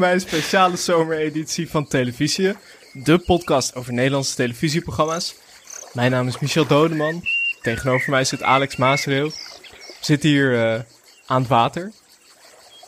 Bij een speciale zomereditie van Televisie. De podcast over Nederlandse televisieprogramma's. Mijn naam is Michel Dodeman. Tegenover mij zit Alex Maasreel. We zitten hier uh, aan het water.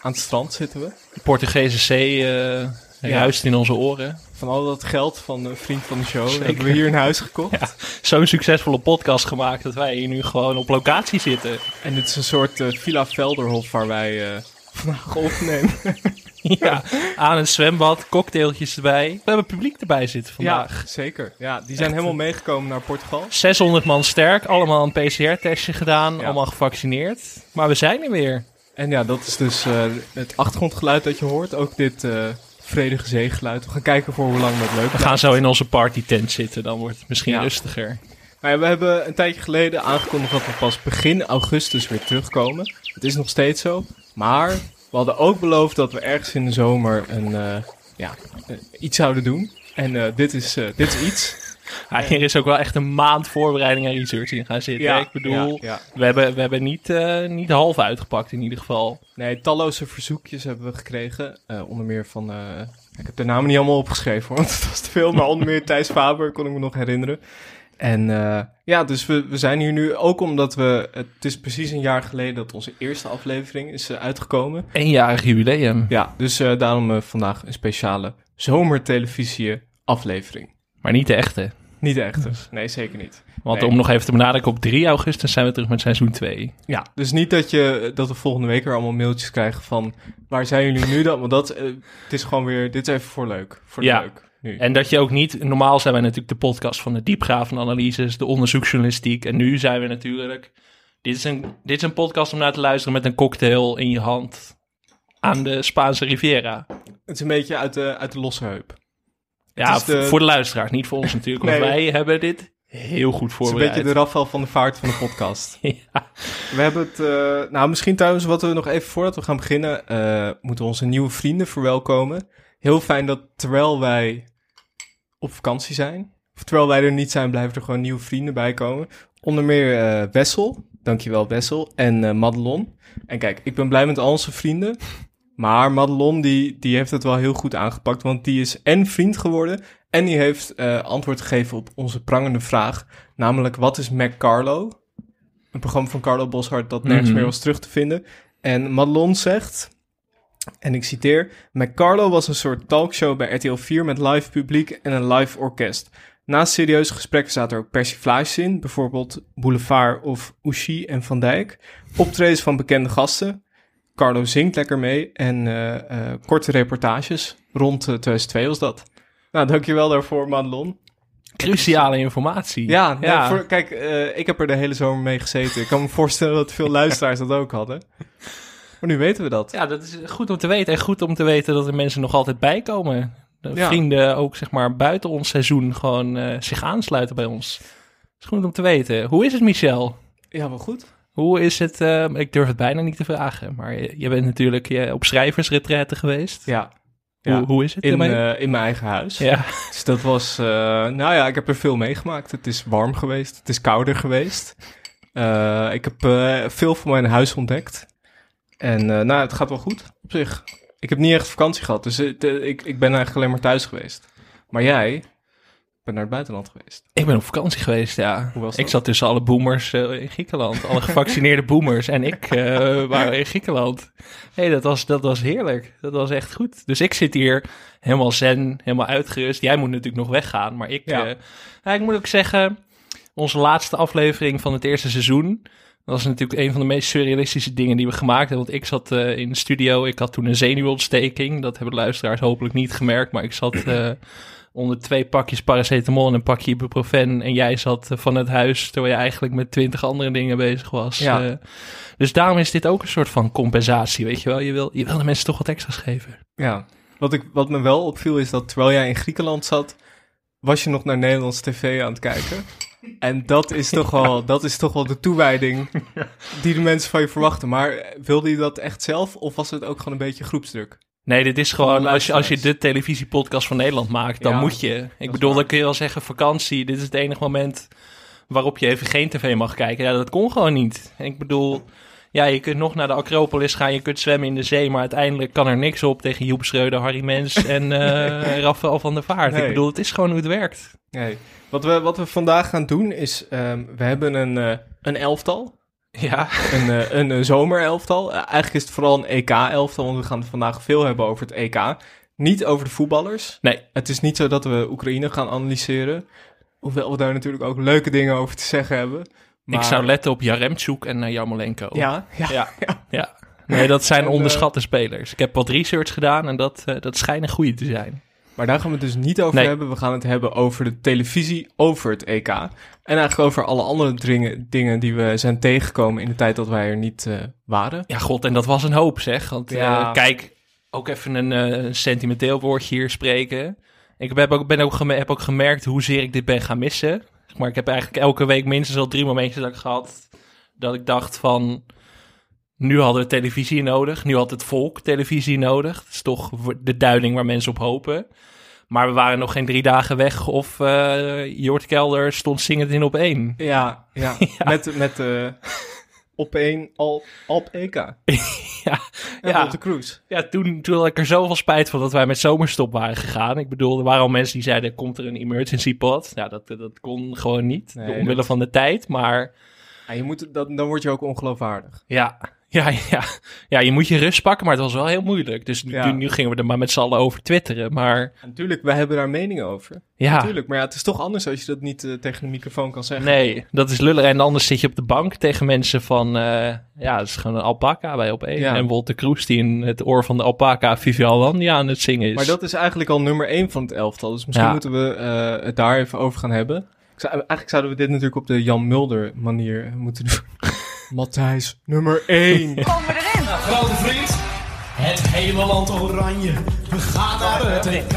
Aan het strand zitten we. De Portugese zee uh, juist in onze oren. Van al dat geld van een vriend van de show Zeker. hebben we hier een huis gekocht. Ja, Zo'n succesvolle podcast gemaakt dat wij hier nu gewoon op locatie zitten. En dit is een soort uh, Villa Velderhof waar wij vandaag opnemen. ja, aan een zwembad, cocktailtjes erbij. We hebben publiek erbij zitten vandaag. Ja, zeker. Ja, die zijn helemaal meegekomen naar Portugal. 600 man sterk, allemaal een PCR-testje gedaan, allemaal gevaccineerd. Maar we zijn er weer. En ja, dat is dus uh, het achtergrondgeluid dat je hoort. Ook dit uh, vredige zeegeluid. We gaan kijken voor hoe lang dat leuk We gaan zo in onze partytent zitten, dan wordt het misschien rustiger. Ja, we hebben een tijdje geleden aangekondigd dat we pas begin augustus weer terugkomen. Het is nog steeds zo. Maar we hadden ook beloofd dat we ergens in de zomer een, uh, ja, iets zouden doen. En dit, is, dit is iets. Ja, hier is ook wel echt een maand voorbereiding en research in gaan zitten. Ja, ik bedoel, We, hebben, we hebben niet, uh, niet half uitgepakt in ieder geval. Nee, talloze verzoekjes hebben we gekregen. Uh, onder meer van... Uh, ik heb de namen niet allemaal opgeschreven, want het was te veel. Maar onder meer Thijs Faber kon ik me nog herinneren. En ja, dus we, we zijn hier nu ook omdat we... Het is precies een jaar geleden dat onze eerste aflevering is uitgekomen. Eenjarig jubileum. Ja, dus daarom vandaag een speciale zomertelevisie aflevering. Maar niet de echte. Niet de echte. Nee, zeker niet. Want om nog even te benadrukken, op 3 augustus zijn we terug met seizoen 2. Ja, dus niet dat, je, dat we volgende week er allemaal mailtjes krijgen van... waar zijn jullie nu dan? Want dat, het is gewoon weer... Dit is even voor leuk. Voor ja. leuk. Nu. En dat je ook niet... Normaal zijn wij natuurlijk de podcast van de diepgravende analyses... de onderzoeksjournalistiek. En nu zijn we natuurlijk... Dit is, een, dit is een podcast om naar te luisteren met een cocktail in je hand... aan de Spaanse Riviera. Het is een beetje uit de, uit de losse heup. Ja, voor de luisteraars, niet voor ons natuurlijk. Want wij hebben dit heel goed voorbereid. Het is een beetje de Rafal van de vaart van de podcast. ja. We hebben het... Uh, nou, misschien trouwens wat we nog even voordat we gaan beginnen... Uh, moeten we onze nieuwe vrienden verwelkomen. Heel fijn dat terwijl wij op vakantie zijn... of terwijl wij er niet zijn, blijven er gewoon nieuwe vrienden bij komen. Onder meer uh, Wessel. Dankjewel Wessel. En Madelon. En kijk, ik ben blij met al onze vrienden... Maar Madelon die, die heeft het wel heel goed aangepakt, want die is en vriend geworden en die heeft uh, antwoord gegeven op onze prangende vraag, namelijk wat is McCarlo? Een programma van Carlo Boshart dat nergens mhm. meer was terug te vinden. En Madelon zegt, en ik citeer, McCarlo was een soort talkshow bij RTL 4 met live publiek en een live orkest. Naast serieuze gesprekken zaten er ook persiflages in, bijvoorbeeld Boulevard of Ushi en Van Dijk. Optredens van bekende gasten. Carlo zingt lekker mee en uh, uh, korte reportages. Rond 2002 was dat. Nou, dankjewel daarvoor, Madelon. Cruciale informatie. Ja, ja. voor, kijk, ik heb er de hele zomer mee gezeten. Ik kan me voorstellen dat veel luisteraars dat ook hadden. Maar nu weten we dat. Ja, dat is goed om te weten. En goed om te weten dat er mensen nog altijd bijkomen. Ja. vrienden ook, zeg maar, buiten ons seizoen gewoon uh, zich aansluiten bij ons. Dat is goed om te weten. Hoe is het, Michel? Ja, wel goed. Hoe is het? Uh, ik durf het bijna niet te vragen, maar je, je bent natuurlijk je, op schrijversretraite geweest. Ja. Hoe, ja. hoe is het? In, uh, in mijn eigen huis. Ja. Dus dat was, uh, nou ja, ik heb er veel meegemaakt. Het is warm geweest, het is kouder geweest. ik heb veel van mijn huis ontdekt. En nou, het gaat wel goed op zich. Ik heb niet echt vakantie gehad, dus ik, ik ben eigenlijk alleen maar thuis geweest. Maar jij, ben naar het buitenland geweest. Ik ben op vakantie geweest, ja. Hoe was dat? Ik zat tussen alle boomers uh, in Griekenland. Alle gevaccineerde boomers en ik waren in Griekenland. hey, dat was, dat was heerlijk. Dat was echt goed. Dus ik zit hier helemaal zen, helemaal uitgerust. Jij moet natuurlijk nog weggaan, maar ik... Ja. Ik moet ook zeggen, onze laatste aflevering van het eerste seizoen... Dat was natuurlijk een van de meest surrealistische dingen die we gemaakt hebben. Want ik zat in de studio, ik had toen een zenuwontsteking. Dat hebben luisteraars hopelijk niet gemerkt, maar ik zat onder twee pakjes paracetamol en een pakje ibuprofen. En jij zat eh, van het huis terwijl je eigenlijk met twintig andere dingen bezig was. Ja. Dus daarom is dit ook een soort van compensatie, weet je wel. Je wil, je wil de mensen toch wat extra's geven. Ja, wat, ik, wat me wel opviel is dat terwijl jij in Griekenland zat, was je nog naar Nederlandse tv aan het kijken. En dat is toch wel, dat is toch wel de toewijding die de mensen van je verwachten. Maar wilde je dat echt zelf of was het ook gewoon een beetje groepsdruk? Nee, dit is gewoon, als je, als je de televisiepodcast van Nederland maakt, dan moet je. Ik bedoel, dan kun je wel zeggen vakantie. Dit is het enige moment waarop je even geen tv mag kijken. Ja, dat kon gewoon niet. Ik bedoel, Ja, je kunt nog naar de Acropolis gaan, je kunt zwemmen in de zee, maar uiteindelijk kan er niks op tegen Joep Schreuder, Harry Mens en uh, Rafael van der Vaart. Ik bedoel, het is gewoon hoe het werkt. Nee. Wat, we, wat we vandaag gaan doen is, um, we hebben een, uh, een elftal. Ja. Een, uh, een, zomerelftal. eigenlijk is het vooral een EK-elftal, want we gaan het vandaag veel hebben over het EK. Niet over de voetballers. Nee. Het is niet zo dat we Oekraïne gaan analyseren. Hoewel we daar natuurlijk ook leuke dingen over te zeggen hebben. Maar... Ik zou letten op Jaremchuk en uh, Jarmolenko. Ja, ja, ja. ja. Nee, dat zijn onderschatte spelers. Ik heb wat research gedaan en dat, uh, dat schijnen goede te zijn. Maar daar gaan we het dus niet over hebben. We gaan het hebben over de televisie, over het EK. En eigenlijk over alle andere dringen, dingen die we zijn tegengekomen in de tijd dat wij er niet uh, waren. Ja, god, en dat was een hoop zeg. Want ja. kijk, ook even een, een sentimenteel woordje hier spreken. Ik heb ook, ben ook, heb ook gemerkt hoezeer ik dit ben gaan missen. Maar ik heb eigenlijk elke week minstens al drie momentjes dat ik gehad dat ik dacht van nu hadden we televisie nodig, nu had het volk televisie nodig. Dat is toch de duiding waar mensen op hopen. Maar we waren nog geen drie dagen weg of uh, Jort Kelder stond zingend in op één. Ja, ja. ja. met, met uh, op één al op EK. ja, en ja. de cruise. Ja, toen, toen had ik er zoveel spijt van dat wij met zomerstop waren gegaan. Ik bedoel, er waren al mensen die zeiden, komt er een emergency pod? Ja, dat, dat kon gewoon niet, nee, omwille dat... van de tijd, maar... Ja, je moet, dat, dan word je ook ongeloofwaardig. Ja, ja, ja. ja, je moet je rust pakken, maar het was wel heel moeilijk. Dus nu, nu gingen we er maar met z'n allen over twitteren. Maar... natuurlijk, wij hebben daar mening over. Ja. Natuurlijk, maar ja, het is toch anders als je dat niet uh, tegen de microfoon kan zeggen. Nee, dat is lullig. En anders zit je op de bank tegen mensen van... Uh, ja, het is gewoon een alpaca bij op één. Ja. En Wolter Kroes die in het oor van de alpaca Vivian Landia aan het zingen is. Maar dat is eigenlijk al nummer één van het elftal. Dus misschien moeten we uh, het daar even over gaan hebben. Zou, eigenlijk zouden we dit natuurlijk op de Jan Mulder manier moeten doen. Matthijs, nummer 1. Komen we erin? Nou, grote vriend. Het hele land oranje. We gaan naar het EK.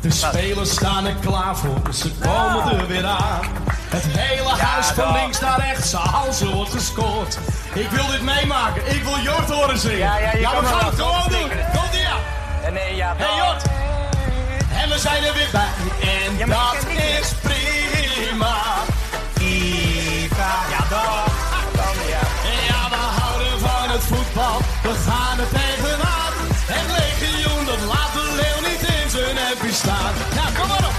De spelers staan er klaar voor. Ze komen er weer aan. Het hele huis van links naar rechts. Als er wordt gescoord. Ik wil dit meemaken. Ik wil Jort horen zingen. Ja, ja, je ja we gaan het gewoon doen. Komt ie aan. Ja, nee, ja, hey Jort. En we zijn er weer bij. En dat is prima. We gaan er tegenaan. Het legioen dat laat de leeuw niet in zijn hempje staan. Ja, kom maar op.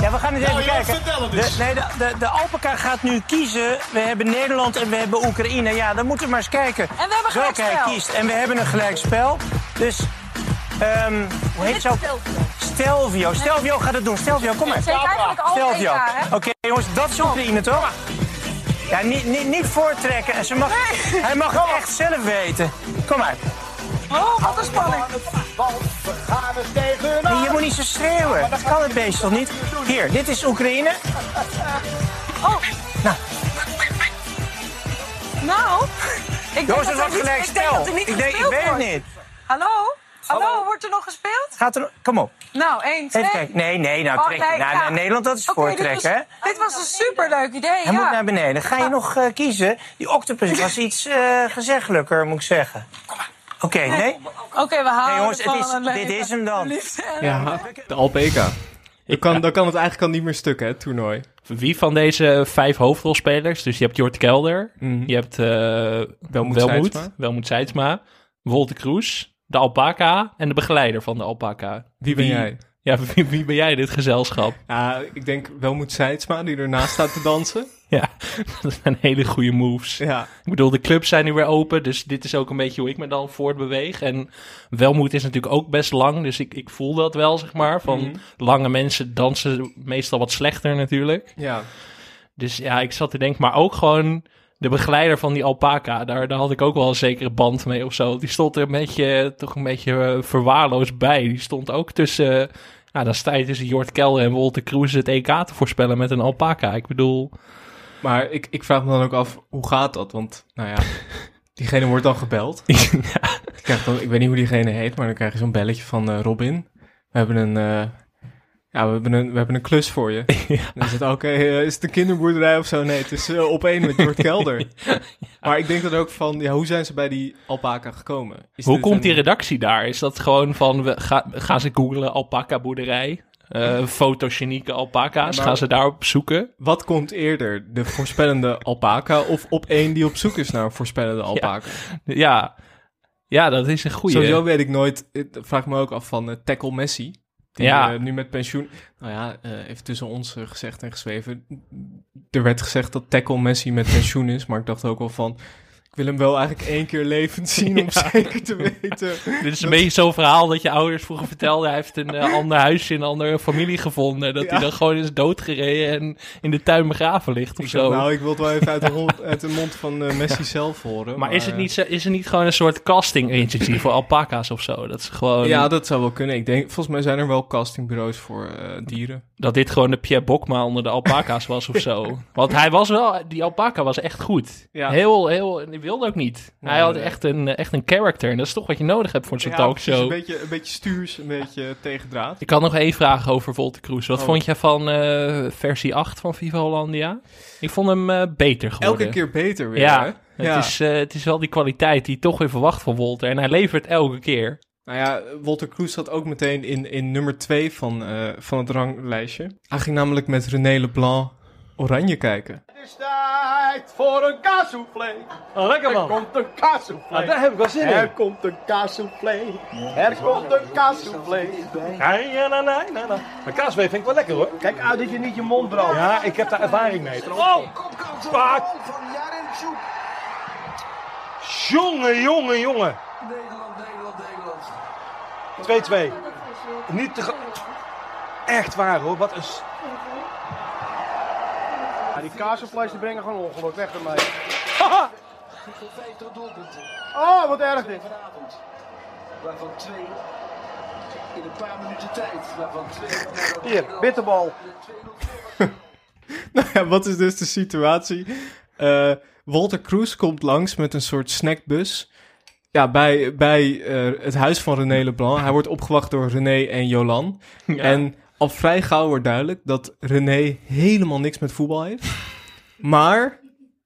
Ja, we gaan eens Nou, even Jort, kijken. het De, eens. nee, de, de, de Alpaca gaat nu kiezen. We hebben Nederland en we hebben Oekraïne. Ja, dan moeten we maar eens kijken En we hebben welke hij kiest. En we hebben een gelijkspel. Dus, ehm hoe heet ook? Stelvio. Stelvio gaat het doen. Stelvio, kom maar. Stelvio. Oké, jongens, dat is Oekraïne, toch? Ja, niet, niet, niet voortrekken. En ze mag, hij mag het echt zelf weten. Kom maar. Oh, wat een spanning. Nee, je moet niet zo schreeuwen. Dat kan het beest toch niet? Hier, dit is Oekraïne. Oh. Nou. Nou, ik wordt niet- gelijk ik denk dat er niet Ik, denk, ik weet het niet. Hallo? Hallo, wordt er nog gespeeld? Gaat er... Kom op. Nou, één, twee. Even kijken. Nee, nee, nou Oh, trek je. nee, Nou, ja. nou, Nederland, dat is dit voortrekken, hè? was- Dit was een superleuk idee, Hij ja. moet naar beneden. Ga je nog eh, kiezen? Die octopus was iets eh gezeggelijker, moet ik zeggen. Oké, nee? Oké, we halen Nee, jongens, van het is- een dit is hem dan. Ja, de Alpeka. Dan kan, dan kan het eigenlijk al niet meer stuk, hè, het toernooi. Wie van deze vijf hoofdrolspelers, dus je hebt Jort Kelder, Mhm. je hebt eh Welmoed Welmoed, Wolter Kroes, de alpaca en de begeleider van de alpaca. Wie ben jij? Ja, wie, wie ben jij dit gezelschap? Ja, ik denk Welmoed Seidsma, die ernaast staat te dansen. Ja, dat zijn hele goede moves. Ja, Ik bedoel, de clubs zijn nu weer open, dus dit is ook een beetje hoe ik me dan voortbeweeg. En Welmoed is natuurlijk ook best lang, dus ik, ik voel dat wel, zeg maar. Van Mhm. lange mensen dansen meestal wat slechter natuurlijk. ja. Dus ja, ik zat te denken, maar ook gewoon de begeleider van die alpaca, daar, daar had ik ook wel een zekere band mee of zo. Die stond er een beetje, toch een beetje eh, verwaarloosd bij. Die stond ook tussen, ja, dan sta je tussen Jort Kelder en Wolter Kroes het EK te voorspellen met een alpaca. Ik bedoel, Maar ik, ik vraag me dan ook af, hoe gaat dat? Want, nou ja, diegene wordt dan gebeld. ja, krijgt dan, ik weet niet hoe diegene heet, maar dan krijg je zo'n belletje van eh, Robin. We hebben een, eh, ja, we hebben een, we hebben een klus voor je. Dan is het, oké, eh, is het een kinderboerderij of zo? Nee, het is eh, op één met Jort Kelder. Maar ik denk dan ook van, ja, hoe zijn ze bij die alpaca gekomen? Is hoe komt een- die redactie daar? Is dat gewoon van, we ga, gaan ze googlen alpaca boerderij? eh fotogenieke alpaca's. Gaan ze daarop zoeken? Wat komt eerder, de voorspellende alpaca of op één die op zoek is naar een voorspellende alpaca? Ja, ja dat is een goede. Sowieso weet ik nooit, ik vraag me ook af van eh, Tackle Messi. Ja. eh, nu met pensioen. Nou ja, eh, even tussen ons eh, gezegd en geschreven. Er werd gezegd dat Tackle Messi met pensioen is, maar ik dacht ook wel van. Ik wil hem wel eigenlijk één keer levend zien om Ja. zeker te weten. Dit is een beetje zo'n verhaal dat je ouders vroeger vertelden. Hij heeft een eh, ander huisje in een andere familie gevonden. Dat Ja. hij dan gewoon is doodgereden en in de tuin begraven ligt of Ik zo. dacht, nou, ik wil het wel even uit de, hond- uit de mond van eh, Messi zelf horen. maar is het, niet, zo- is het niet gewoon een soort casting agency voor alpaca's of zo? Dat, is gewoon, Ja, dat zou wel kunnen. Ik denk, volgens mij zijn er wel castingbureaus voor eh, dieren. Dat dit gewoon de Pierre Bokma onder de alpaca's was of zo. Want hij was wel, die alpaca was echt goed. Ja. Heel, heel, en die wilde ook niet. Hij had echt een, echt een character. En dat is toch wat je nodig hebt voor zo'n Ja, talkshow. Een beetje, een beetje stuurs, een beetje tegendraad. Ik had nog één vraag over Volte Cruz. Wat Oh. vond je van eh, versie 8 van Viva Hollandia? Ik vond hem eh, beter geworden. Elke keer beter weer, Ja, hè? Het, Ja. Is, eh, het is wel die kwaliteit die je toch weer verwacht van Wolter. En hij levert elke keer. Nou ja, Walter Cruz zat ook meteen in, in nummer 2 van, eh, van het ranglijstje. Hij ging namelijk met René Leblanc Oranje kijken. Het is tijd voor een kaassoufflé. lekker Er man. komt een kaassoufflé. Ah, daar heb ik wel zin Er in. komt een kaassoufflé. Er komt een kaassoufflé. Ja, ja, na, na, na, na. Maar kaasvee vind ik wel lekker hoor. Kijk uit dat je niet je mond brandt. Ja, ik heb daar ervaring mee. Oh! Vaak. Jongen, jongen, jongen. Nederland. 2-2. Niet te... Echt waar hoor, wat een... Ja, die kaassoufflés die brengen gewoon ongeluk. Weg ermee. Haha! 50 doelpunten Oh, wat erg dit. Waarvan twee in een paar minuten tijd. Waarvan twee... Hier, bitterbal. Nou ja, wat is dus de situatie? Eh, Walter Cruz komt langs met een soort snackbus. Ja, bij, bij eh, het huis van René Leblanc. Hij wordt opgewacht door René en Jolan. En al vrij gauw wordt duidelijk dat René helemaal niks met voetbal heeft. maar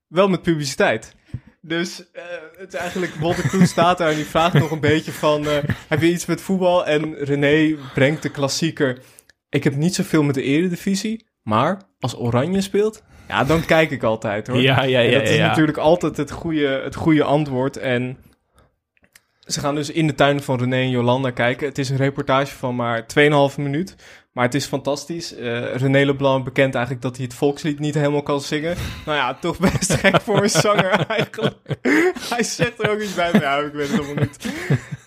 wel met publiciteit. Dus eh, het is eigenlijk, Walter Cruz staat daar en die vraagt nog een beetje van... eh, heb je iets met voetbal? En René brengt de klassieker... Ik heb niet zoveel met de eredivisie, maar als Oranje speelt... Ja, dan kijk ik altijd hoor. Ja, ja, En ja. dat is ja. natuurlijk altijd het goede, het goede antwoord. En ze gaan dus in de tuin van René en Jolanda kijken. Het is een reportage van maar 2,5 minuut. Maar het is fantastisch. Eh René Leblanc bekent eigenlijk dat hij het volkslied niet helemaal kan zingen. Nou ja, toch best gek voor een zanger eigenlijk. hij zegt er ook iets bij. Ja, ik weet het.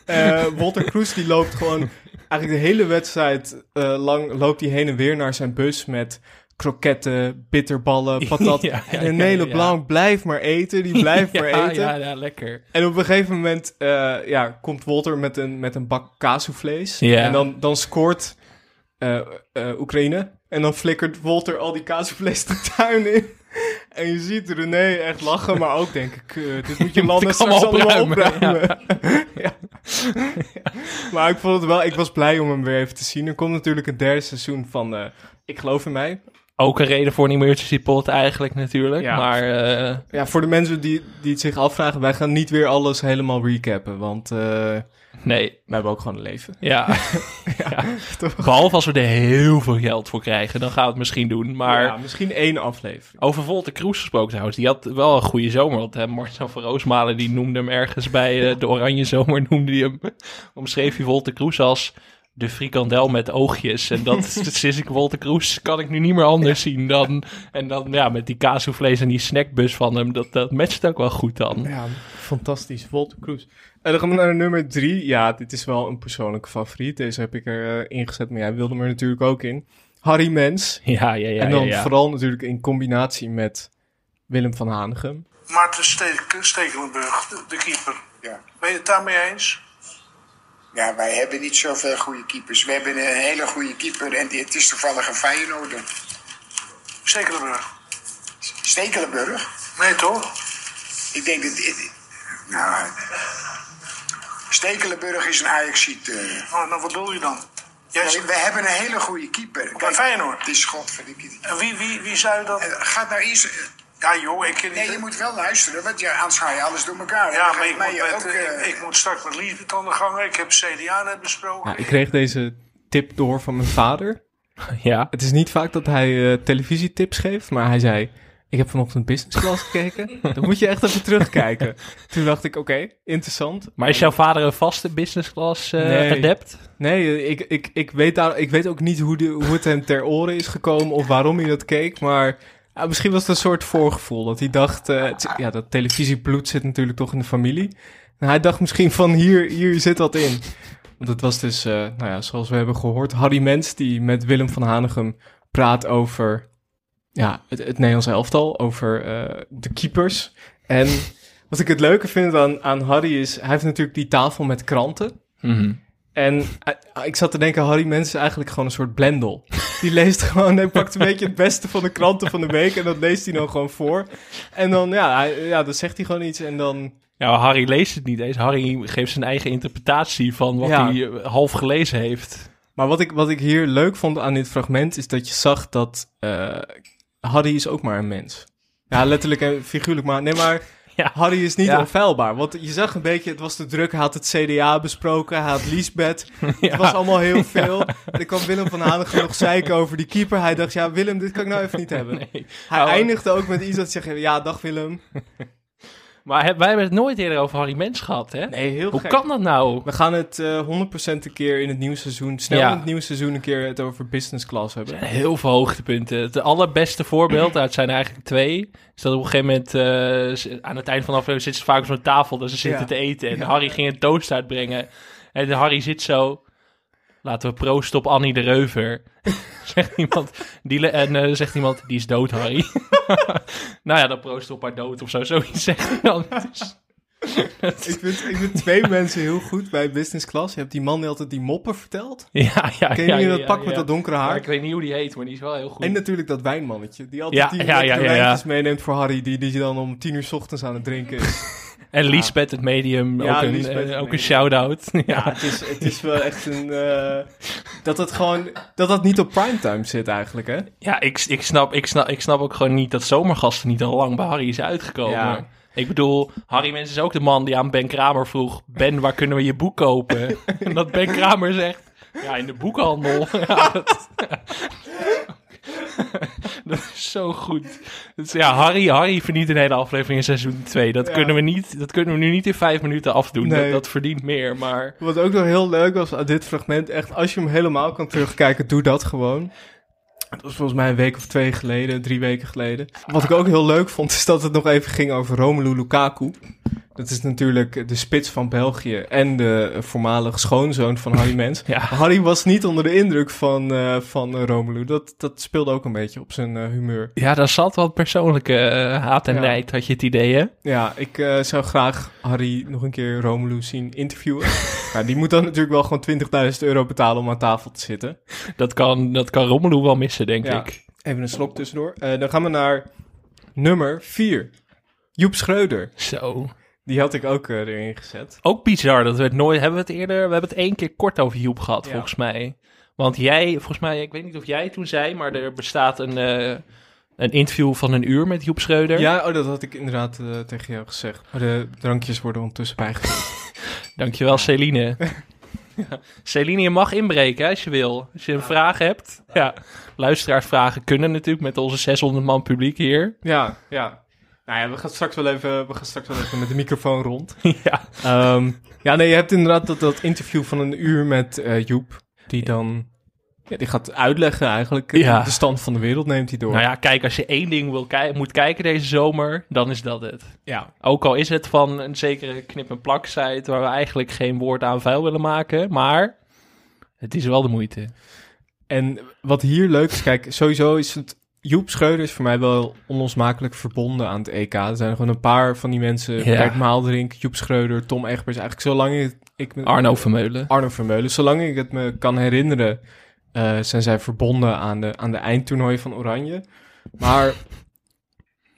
Eh, Walter Cruz die loopt gewoon eigenlijk de hele wedstrijd eh, lang loopt hij heen en weer naar zijn bus met kroketten, bitterballen, patat. Ja, ja, en ja, blijft maar eten, die blijft maar eten. Ja, ja, lekker. En op een gegeven moment eh, ja, komt Walter met een, met een bak kaasvlees. Ja. En dan, dan scoort eh, eh, Oekraïne. En dan flikkert Walter al die kaasvlees de tuin in. En je ziet René echt lachen, maar ook denken, kut, dit moet je landen ik straks allemaal opruimen. Ja. Maar ik vond het wel, ik was blij om hem weer even te zien. Er komt natuurlijk een derde seizoen van Ik geloof in mij. Ook een reden voor een emergency pot eigenlijk natuurlijk. Ja. Maar eh, Ja, voor de mensen die, die het zich afvragen, wij gaan niet weer alles helemaal recappen, want eh nee, we hebben ook gewoon een leven. ja. Ja, toch? Behalve als we er heel veel geld voor krijgen, dan gaan we het misschien doen. Maar ja, misschien één aflevering. over Volte Kroes gesproken trouwens, die had wel een goede zomer. Want hè, Marcel van Roosmalen, die noemde hem ergens bij eh, de Oranje Zomer, noemde hij hem, omschreef hij Volte Kroes als de frikandel met oogjes. En dat sinds ik Volte Kroes kan ik nu niet meer anders zien dan... En dan ja, met die kaasvlees en die snackbus van hem, dat, dat matcht ook wel goed dan. Ja, fantastisch. Walter Cruz. En dan gaan we naar nummer drie. Ja, dit is wel een persoonlijke favoriet. Deze heb ik er eh, ingezet, maar jij wilde hem er natuurlijk ook in. Harry Mens. Ja, ja, ja. en dan ja, ja. vooral natuurlijk in combinatie met Willem van Hanegem. Maarten Ste- Stekelenburg, de, de keeper. Ja. Ben je het daarmee eens? Ja, wij hebben niet zoveel goede keepers. We hebben een hele goede keeper en die- het is toevallig een Feyenoorder. Stekelenburg. Stekelenburg. Nee toch? Ik denk dat... dit- Nou... Stekelenburg is een Ajaxiet. eh. Oh, nou wat bedoel je dan? Jij zegt- we hebben een hele goede keeper. Bij Feyenoord? Het is godverdikke... En wie, wie, wie zei dat? Eh, Gaat nou eens... Ja joh, ik ken niet... Nee, je moet wel luisteren, want ja, anders ga je alles door elkaar. Ja, maar ik moet, met, ook, eh, eh, ik moet straks met Liesbeth aan de gang. Ik heb CDA net besproken. Ja, ik kreeg deze tip door van mijn vader. Ja. Het is niet vaak dat hij eh, televisietips geeft, maar hij zei... Ik heb vanochtend business class gekeken. Dan moet je echt even terugkijken. Toen dacht ik, oké, interessant. Maar is jouw vader een vaste business class eh, Nee. adept? Nee, ik, ik, ik, weet daar, ik weet ook niet hoe, de, hoe het hem ter oren is gekomen of waarom hij dat keek. Maar ja, misschien was het een soort voorgevoel. Dat hij dacht, eh, ja, dat televisiebloed zit natuurlijk toch in de familie. En hij dacht misschien van hier, hier zit wat in. Want het was dus, eh, nou ja, zoals we hebben gehoord, Harry Mens die met Willem van Hanegem praat over ja, het, het Nederlands elftal, over eh, de keepers. En wat ik het leuke vind aan, aan Harry is, hij heeft natuurlijk die tafel met kranten. Mhm. En eh, ik zat te denken, Harry Mens is eigenlijk gewoon een soort blendel. Die leest gewoon, hij pakt een beetje het beste van de kranten van de week en dat leest hij dan gewoon voor. En dan, ja, hij, ja dan zegt hij gewoon iets en dan... Ja, Harry leest het niet eens. Harry geeft zijn eigen interpretatie van wat Ja. hij eh, half gelezen heeft. Maar wat ik, wat ik hier leuk vond aan dit fragment is dat je zag dat eh, Harry is ook maar een mens. Ja, letterlijk en figuurlijk maar. Nee, maar Ja. Harry is niet Ja. onfeilbaar. Want je zag een beetje, het was te druk. Hij had het CDA besproken, hij had Liesbeth. Het was allemaal heel veel. Dan kwam Willem van Hanegem nog zeiken over die keeper. Hij dacht, ja Willem, dit kan ik nou even niet hebben. Nee. Hij eindigde ook met iets dat zeggen, ja dag Willem. Maar wij hebben het nooit eerder over Harry Mens gehad, hè? Nee, heel Hoe gek. kan dat nou? We gaan het eh 100% een keer in het nieuwe seizoen, snel Ja. in het nieuwe seizoen een keer het over business class hebben. Heel veel hoogtepunten. Het allerbeste voorbeeld, uit zijn er eigenlijk twee, is dat op een gegeven moment eh, aan het eind van de aflevering zitten ze vaak op zo'n tafel dat ze zitten Ja. te eten. En Ja. Harry ging een toast uitbrengen. En Harry zit zo, laten we proosten op Annie de Reuver. zegt iemand, die, en eh, zegt iemand, die is dood Harry. nou ja, dan proosten op haar dood of zo, zoiets zegt hij dan. Dus- Ik vind, ik vind twee mensen heel goed bij business class. Je hebt die man die altijd die moppen vertelt. ja, ja, Ken je ja, dat pak ja. met dat donkere haar? ik weet niet hoe die heet, maar die is wel heel goed. En natuurlijk dat wijnmannetje. Die altijd die wijntjes meeneemt voor Harry. Die, die dan om tien uur 's ochtends aan het drinken is. En Liesbeth, het medium, Ja, ook een, Liesbeth, eh, ook een shout-out. Ja, ja. het is, het is wel echt een... eh, dat het gewoon... Dat dat niet op primetime zit eigenlijk, hè? Ja, ik, ik, snap, ik, snap, ik snap ook gewoon niet dat zomergasten niet al lang bij Harry is uitgekomen. Ja. Ik bedoel, Harry Mens is ook de man die aan Ben Kramer vroeg... Ben, waar kunnen we je boek kopen? en dat Ben Kramer zegt... Ja, in de boekhandel. ja, dat, dat is zo goed. Dus ja, Harry, Harry verdient een hele aflevering in seizoen 2. Dat, Ja. kunnen we niet, dat kunnen we nu niet in vijf minuten afdoen. Nee. Dat, dat verdient meer, maar... Wat ook nog heel leuk was aan dit fragment, echt, als je hem helemaal kan terugkijken, doe dat gewoon. Dat was volgens mij een week of twee geleden, drie weken geleden. Wat ik ook heel leuk vond, is dat het nog even ging over Romelu Lukaku. Dat is natuurlijk de spits van België en de voormalig schoonzoon van Harry Mens. Ja. Harry was niet onder de indruk van, eh, van eh, Romelu. Dat, dat speelde ook een beetje op zijn eh, humeur. Ja, daar zat wat persoonlijke haat en Ja. nijd, had je het idee, hè? Ja, ik zou graag Harry nog een keer Romelu zien interviewen. maar die moet dan natuurlijk wel gewoon 20.000 euro betalen om aan tafel te zitten. Dat kan, dat kan Romelu wel missen, denk Ja. ik. Even een slok tussendoor. Eh, dan gaan we naar nummer 4. Joep Schreuder. Zo. Die had ik ook eh, erin gezet. Ook bizar, dat we het nooit... Hebben we het eerder... We hebben het één keer kort over Joep gehad, Ja. volgens mij. Want jij, volgens mij... Ik weet niet of jij toen zei, maar er bestaat een, eh, een interview van een uur met Joep Schreuder. Ja, oh, dat had ik inderdaad tegen jou gezegd. Maar de drankjes worden ondertussen bijgevuld. Dankjewel, Celine. Ja. Celine, je mag inbreken hè, als je wil. Als je een vraag hebt. Ja, luisteraarsvragen kunnen natuurlijk met onze 600 man publiek hier. ja, ja. Nou ja, we gaan straks wel even, we gaan straks wel even met de microfoon rond. ja. Ehm, ja, nee, je hebt inderdaad dat, dat interview van een uur met eh, Joep. Die dan... Ja, die gaat uitleggen eigenlijk. Ja. De stand van de wereld neemt hij door. Nou ja, kijk, als je één ding wil ki- moet kijken deze zomer, dan is dat het. ja. Ook al is het van een zekere knip-en-plak site waar we eigenlijk geen woord aan vuil willen maken, maar het is wel de moeite. En wat hier leuk is, kijk, sowieso is het... Joep Schreuder is voor mij wel onlosmakelijk verbonden aan het EK. Er zijn gewoon een paar van die mensen. Ja. Bert Maalderink, Joep Schreuder, Tom Egbers. Eigenlijk zolang ik... ik me- Arno Vermeulen. Arno Vermeulen. Zolang ik het me kan herinneren, eh, zijn zij verbonden aan de, aan de eindtoernooi van Oranje. Maar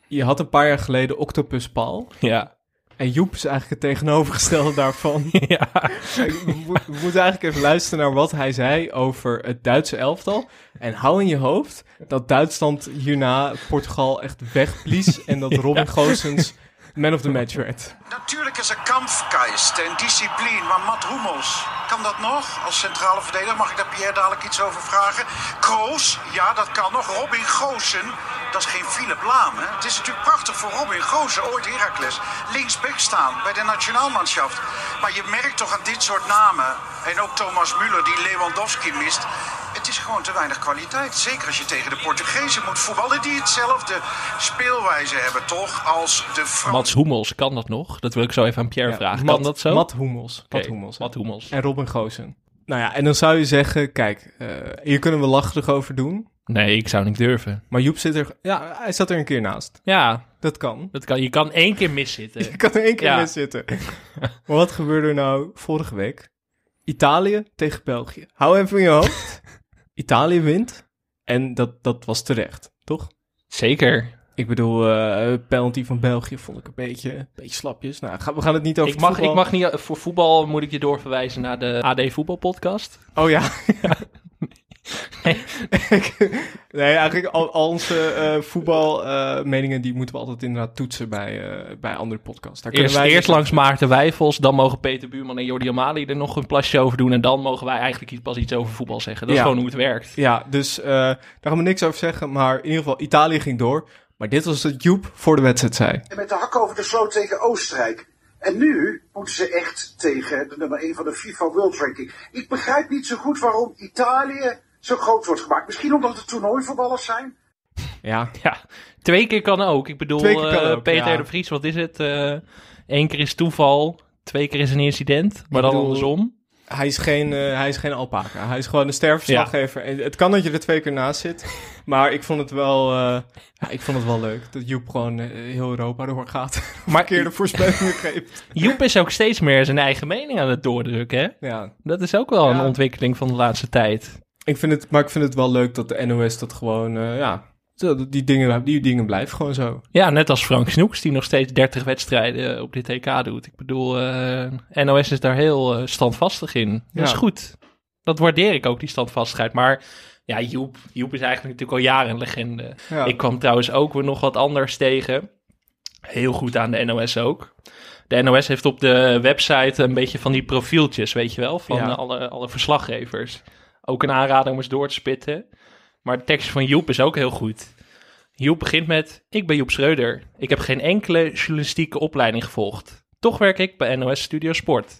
je had een paar jaar geleden Octopus Paul. Ja. En Joep is eigenlijk het tegenovergestelde daarvan. ja. We, mo- we moeten eigenlijk even luisteren naar wat hij zei over het Duitse elftal. En hou in je hoofd dat Duitsland hierna Portugal echt wegblies. En dat Robin Goossens man of the match werd. Natuurlijk is er kampfgeist en discipline, maar Matt Hummels kan dat nog? Als centrale verdediger mag ik daar Pierre dadelijk iets over vragen. Kroos, ja, dat kan nog. Robin Goosen, dat is geen Philip Laam. Hè? Het is natuurlijk prachtig voor Robin Goosen, ooit Heracles, linksback staan bij de nationaalmanschaft. Maar je merkt toch aan dit soort namen, en ook Thomas Müller die Lewandowski mist... Het is gewoon te weinig kwaliteit. Zeker als je tegen de Portugezen moet voetballen die hetzelfde speelwijze hebben, toch? Als de Fransen. Mats Hummels, kan dat nog? Dat wil ik zo even aan Pierre Ja, vragen. Matt- kan dat zo? Matt Hummels. Matt Hummels. En Robin Goosen. Nou ja, en dan zou je zeggen, kijk, eh, hier kunnen we lacherig over doen. Nee, ik zou niet durven. Maar Joep zit er, ja, hij zat er een keer naast. Ja, Dat kan. dat kan. Je kan één keer miszitten. Je kan er één keer Ja. mis zitten. maar wat gebeurde er nou vorige week? Italië tegen België. Hou even in je hoofd. Italië wint. En dat, dat was terecht, toch? Zeker. Ik bedoel, eh penalty van België vond ik een beetje, een beetje slapjes. Nou, ga- we gaan het niet over Ik mag, voetbal- ik mag niet, voor voetbal moet ik je doorverwijzen naar de AD Voetbalpodcast. Oh ja. nee, eigenlijk al, al onze eh voetbalmeningen die moeten we altijd inderdaad toetsen bij, eh, bij andere podcasts. Daar kunnen Eerst, wij eerst dus- langs Maarten Wijfels, dan mogen Peter Buurman en Jordi Amali er nog een plasje over doen. En dan mogen wij eigenlijk iets, pas iets over voetbal zeggen. Dat Ja. is gewoon hoe het werkt. Ja, dus eh, daar gaan we niks over zeggen. Maar in ieder geval, Italië ging door. Maar dit was het Joep voor de wedstrijd zei. En met de hak over de sloot tegen Oostenrijk. En nu moeten ze echt tegen de nummer 1 van de FIFA World Ranking. Ik begrijp niet zo goed waarom Italië zo groot wordt gemaakt. Misschien omdat het toernooivoetballers zijn. Ja, Ja, twee keer kan ook. Ik bedoel, keer eh, ook, Peter ja. de Vries, wat is het? Eén keer is toeval, twee keer is een incident, maar dan andersom. hij is geen, eh, hij is geen alpaca. Hij is gewoon een sterverslaggever. Het kan dat je er twee keer naast zit. Maar ik vond het wel, eh, ja, ik vond het wel leuk. Dat Joep gewoon eh, heel Europa doorgaat. Maar Verkeerde voorspellingen geeft. Joep is ook steeds meer zijn eigen mening aan het doordrukken, hè? Ja, Dat is ook wel een ontwikkeling van de laatste tijd. Ik vind het, maar ik vind het wel leuk dat de NOS dat gewoon, eh, ja, die, dingen, die dingen blijven gewoon zo. Ja, net als Frank Snoeks, die nog steeds 30 wedstrijden op dit EK doet. Ik bedoel, eh, NOS is daar heel eh, standvastig in. Dat is goed. Dat waardeer ik ook, die standvastigheid. Maar ja, Joep, Joep is eigenlijk natuurlijk al jaren een legende. Ja. Ik kwam trouwens ook weer nog wat anders tegen. Heel goed aan de NOS ook. De NOS heeft op de website een beetje van die profieltjes, weet je wel, van Ja. eh, alle, alle verslaggevers. Ook een aanrader om eens door te spitten. Maar de tekst van Joep is ook heel goed. Joep begint met: Ik ben Joep Schreuder. Ik heb geen enkele journalistieke opleiding gevolgd. Toch werk ik bij NOS Studio Sport.